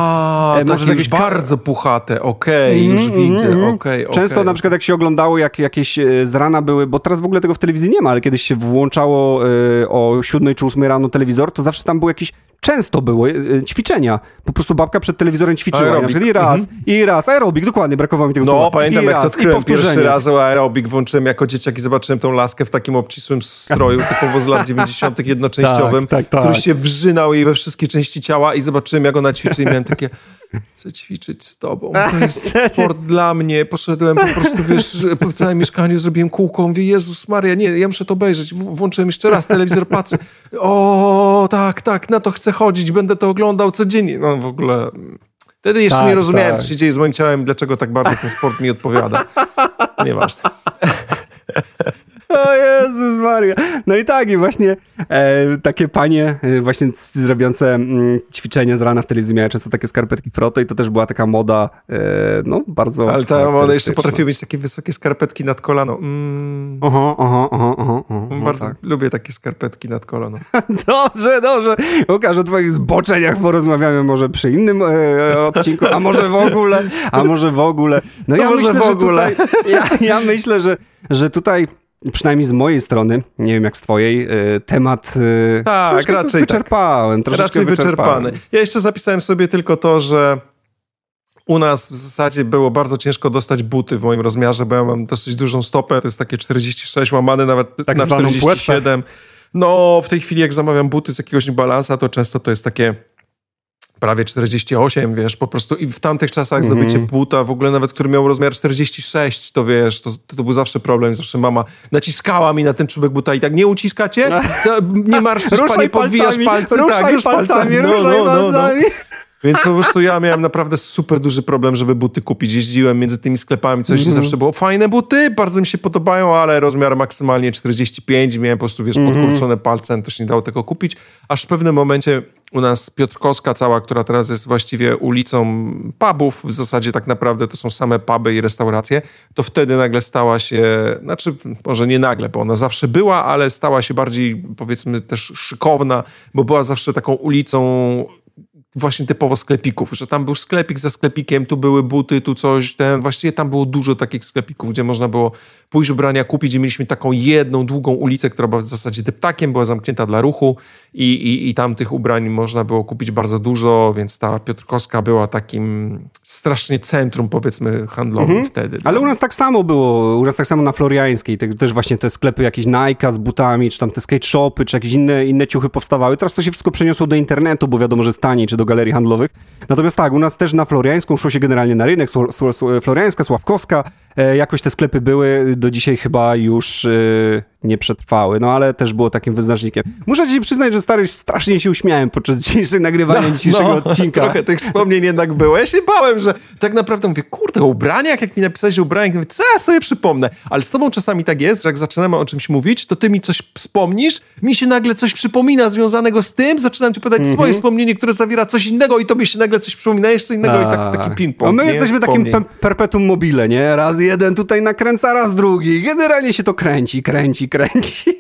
E, może z jakieś bardzo puchate, okej, okay, mm, już mm, widzę, mm. okej, okay, Często okay. na przykład jak się oglądało, jak jakieś e, z rana były, bo teraz w ogóle tego w telewizji nie ma, ale kiedyś się włączało e, o 7 czy 8 rano telewizor, to zawsze tam był jakiś często były e, ćwiczenia. Po prostu babka przed telewizorem ćwiczyła. Na I raz, mhm. i raz. Aerobik, dokładnie, brakowało mi tego no, słowa. No, pamiętam, I jak raz, to skryłem pierwszy raz o aerobik. Włączyłem jako dzieciak i zobaczyłem tą laskę w takim obcisłym stroju, typowo z lat 90. jednoczęściowym, tak, tak, tak. który się wrzynał jej we wszystkie części ciała i zobaczyłem, jak ona ćwiczy i miałem takie chcę ćwiczyć z tobą, to jest sport dla mnie. Poszedłem po prostu, wiesz, po całym mieszkaniu zrobiłem kółko, mówię, Jezus Maria, nie, ja muszę to obejrzeć. Włączyłem jeszcze raz telewizor, patrzę, o, tak, tak, na to chcę chodzić, będę to oglądał codziennie. No w ogóle... Wtedy jeszcze tak, nie rozumiałem, tak. co się dzieje z moim ciałem, dlaczego tak bardzo ten sport mi odpowiada. Nieważne. O Jezus Maria. No i tak, i właśnie e, takie panie e, właśnie zrobiące mm, ćwiczenia z rana w telewizji miały często takie skarpetki Froto i to też była taka moda, e, no bardzo Ale ta moda jeszcze potrafiły mieć takie wysokie skarpetki nad kolano. Mm. Oho, oho, oho, oho, oho. Bardzo tak. lubię takie skarpetki nad kolano. dobrze, dobrze. Łukasz, o twoich zboczeniach porozmawiamy może przy innym e, odcinku, a może w ogóle, a może w ogóle. No ja myślę, w ogóle. Tutaj, ja, ja myślę, że, że tutaj przynajmniej z mojej strony, nie wiem jak z twojej, e, temat e, tak, raczej tak. wyczerpałem. Tak. Raczej wyczerpany. Ja jeszcze zapisałem sobie tylko to, że u nas w zasadzie było bardzo ciężko dostać buty w moim rozmiarze, bo ja mam dosyć dużą stopę, to jest takie 46, łamane nawet tak na 47. Płetwę. No, w tej chwili jak zamawiam buty z jakiegoś balansa, to często to jest takie prawie 48, wiesz, po prostu i w tamtych czasach mm -hmm. zdobycie buta, w ogóle nawet, który miał rozmiar 46, to wiesz, to, to był zawsze problem, zawsze mama naciskała mi na ten czubek buta i tak, nie uciskacie? Nie marszczysz, panie, podwijasz palce, ruszaj tak, już palcami, palcami. No, no, no, no. Więc po prostu ja miałem naprawdę super duży problem, żeby buty kupić. Jeździłem między tymi sklepami, coś mm -hmm. zawsze było fajne buty, bardzo mi się podobają, ale rozmiar maksymalnie 45, miałem po prostu, wiesz, mm -hmm. podkurczone palce, też nie dało tego kupić. Aż w pewnym momencie u nas Piotrkowska cała, która teraz jest właściwie ulicą pubów, w zasadzie tak naprawdę to są same puby i restauracje, to wtedy nagle stała się, znaczy może nie nagle, bo ona zawsze była, ale stała się bardziej powiedzmy też szykowna, bo była zawsze taką ulicą właśnie typowo sklepików, że tam był sklepik ze sklepikiem, tu były buty, tu coś, ten, właściwie tam było dużo takich sklepików, gdzie można było pójść ubrania kupić i mieliśmy taką jedną, długą ulicę, która była w zasadzie deptakiem, była zamknięta dla ruchu i, i, i tam tych ubrań można było kupić bardzo dużo, więc ta Piotrkowska była takim strasznie centrum, powiedzmy, handlowym mhm. wtedy. Ale u nas tak samo było, u nas tak samo na Floriańskiej, też właśnie te sklepy jakieś Nike z butami, czy tam te skate shopy, czy jakieś inne, inne ciuchy powstawały. Teraz to się wszystko przeniosło do internetu, bo wiadomo, że stanie, czy do galerii handlowych. Natomiast tak, u nas też na Floriańską szło się generalnie na rynek, Floriańska, Sławkowska, jakoś te sklepy były, do dzisiaj chyba już e, nie przetrwały, no ale też było takim wyznacznikiem. Muszę ci przyznać, że stary, strasznie się uśmiałem podczas dzisiejszego nagrywania no, dzisiejszego no, odcinka. Trochę tych wspomnień jednak było. Ja się bałem, że tak naprawdę mówię, kurde, o ubraniach, jak mi napisałeś o ubraniach, mówię, co ja sobie przypomnę. Ale z tobą czasami tak jest, że jak zaczynamy o czymś mówić, to ty mi coś wspomnisz, mi się nagle coś przypomina związanego z tym, zaczynam ci podać mm -hmm. swoje wspomnienie, które zawiera coś innego i tobie się nagle coś przypomina jeszcze innego A, i tak, taki ping-pong. No my jesteśmy takim perpetuum mobile, nie? Raz jeden tutaj nakręca, raz drugi. Generalnie się to kręci, kręci, kręci.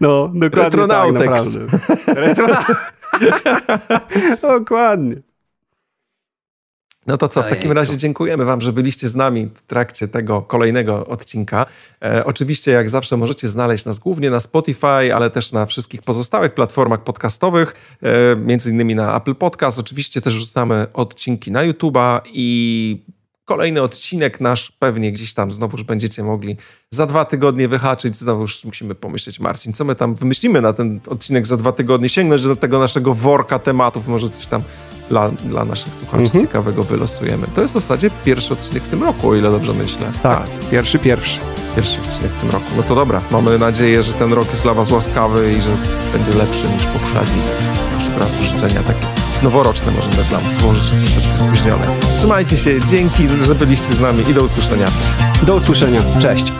No, dokładnie Retronautex. tak, naprawdę. dokładnie. No to co, w takim razie dziękujemy Wam, że byliście z nami w trakcie tego kolejnego odcinka. E, oczywiście, jak zawsze, możecie znaleźć nas głównie na Spotify, ale też na wszystkich pozostałych platformach podcastowych, e, między innymi na Apple Podcast. Oczywiście też wrzucamy odcinki na YouTube'a i Kolejny odcinek nasz pewnie gdzieś tam znowuż będziecie mogli za dwa tygodnie wyhaczyć. Znowuż musimy pomyśleć, Marcin, co my tam wymyślimy na ten odcinek za dwa tygodnie, sięgnąć do tego naszego worka tematów, może coś tam dla, dla naszych słuchaczy mhm. ciekawego wylosujemy. To jest w zasadzie pierwszy odcinek w tym roku, o ile dobrze myślę. Tak, tak. pierwszy, pierwszy. Pierwszy odcinek w tym roku. No to dobra, mamy nadzieję, że ten rok jest dla was łaskawy i że będzie lepszy niż poprzedni. Jeszcze raz życzenia takie noworoczne możemy dla Was złożyć, troszeczkę spóźnione. Trzymajcie się, dzięki, że byliście z nami i do usłyszenia. Cześć. Do usłyszenia. Cześć.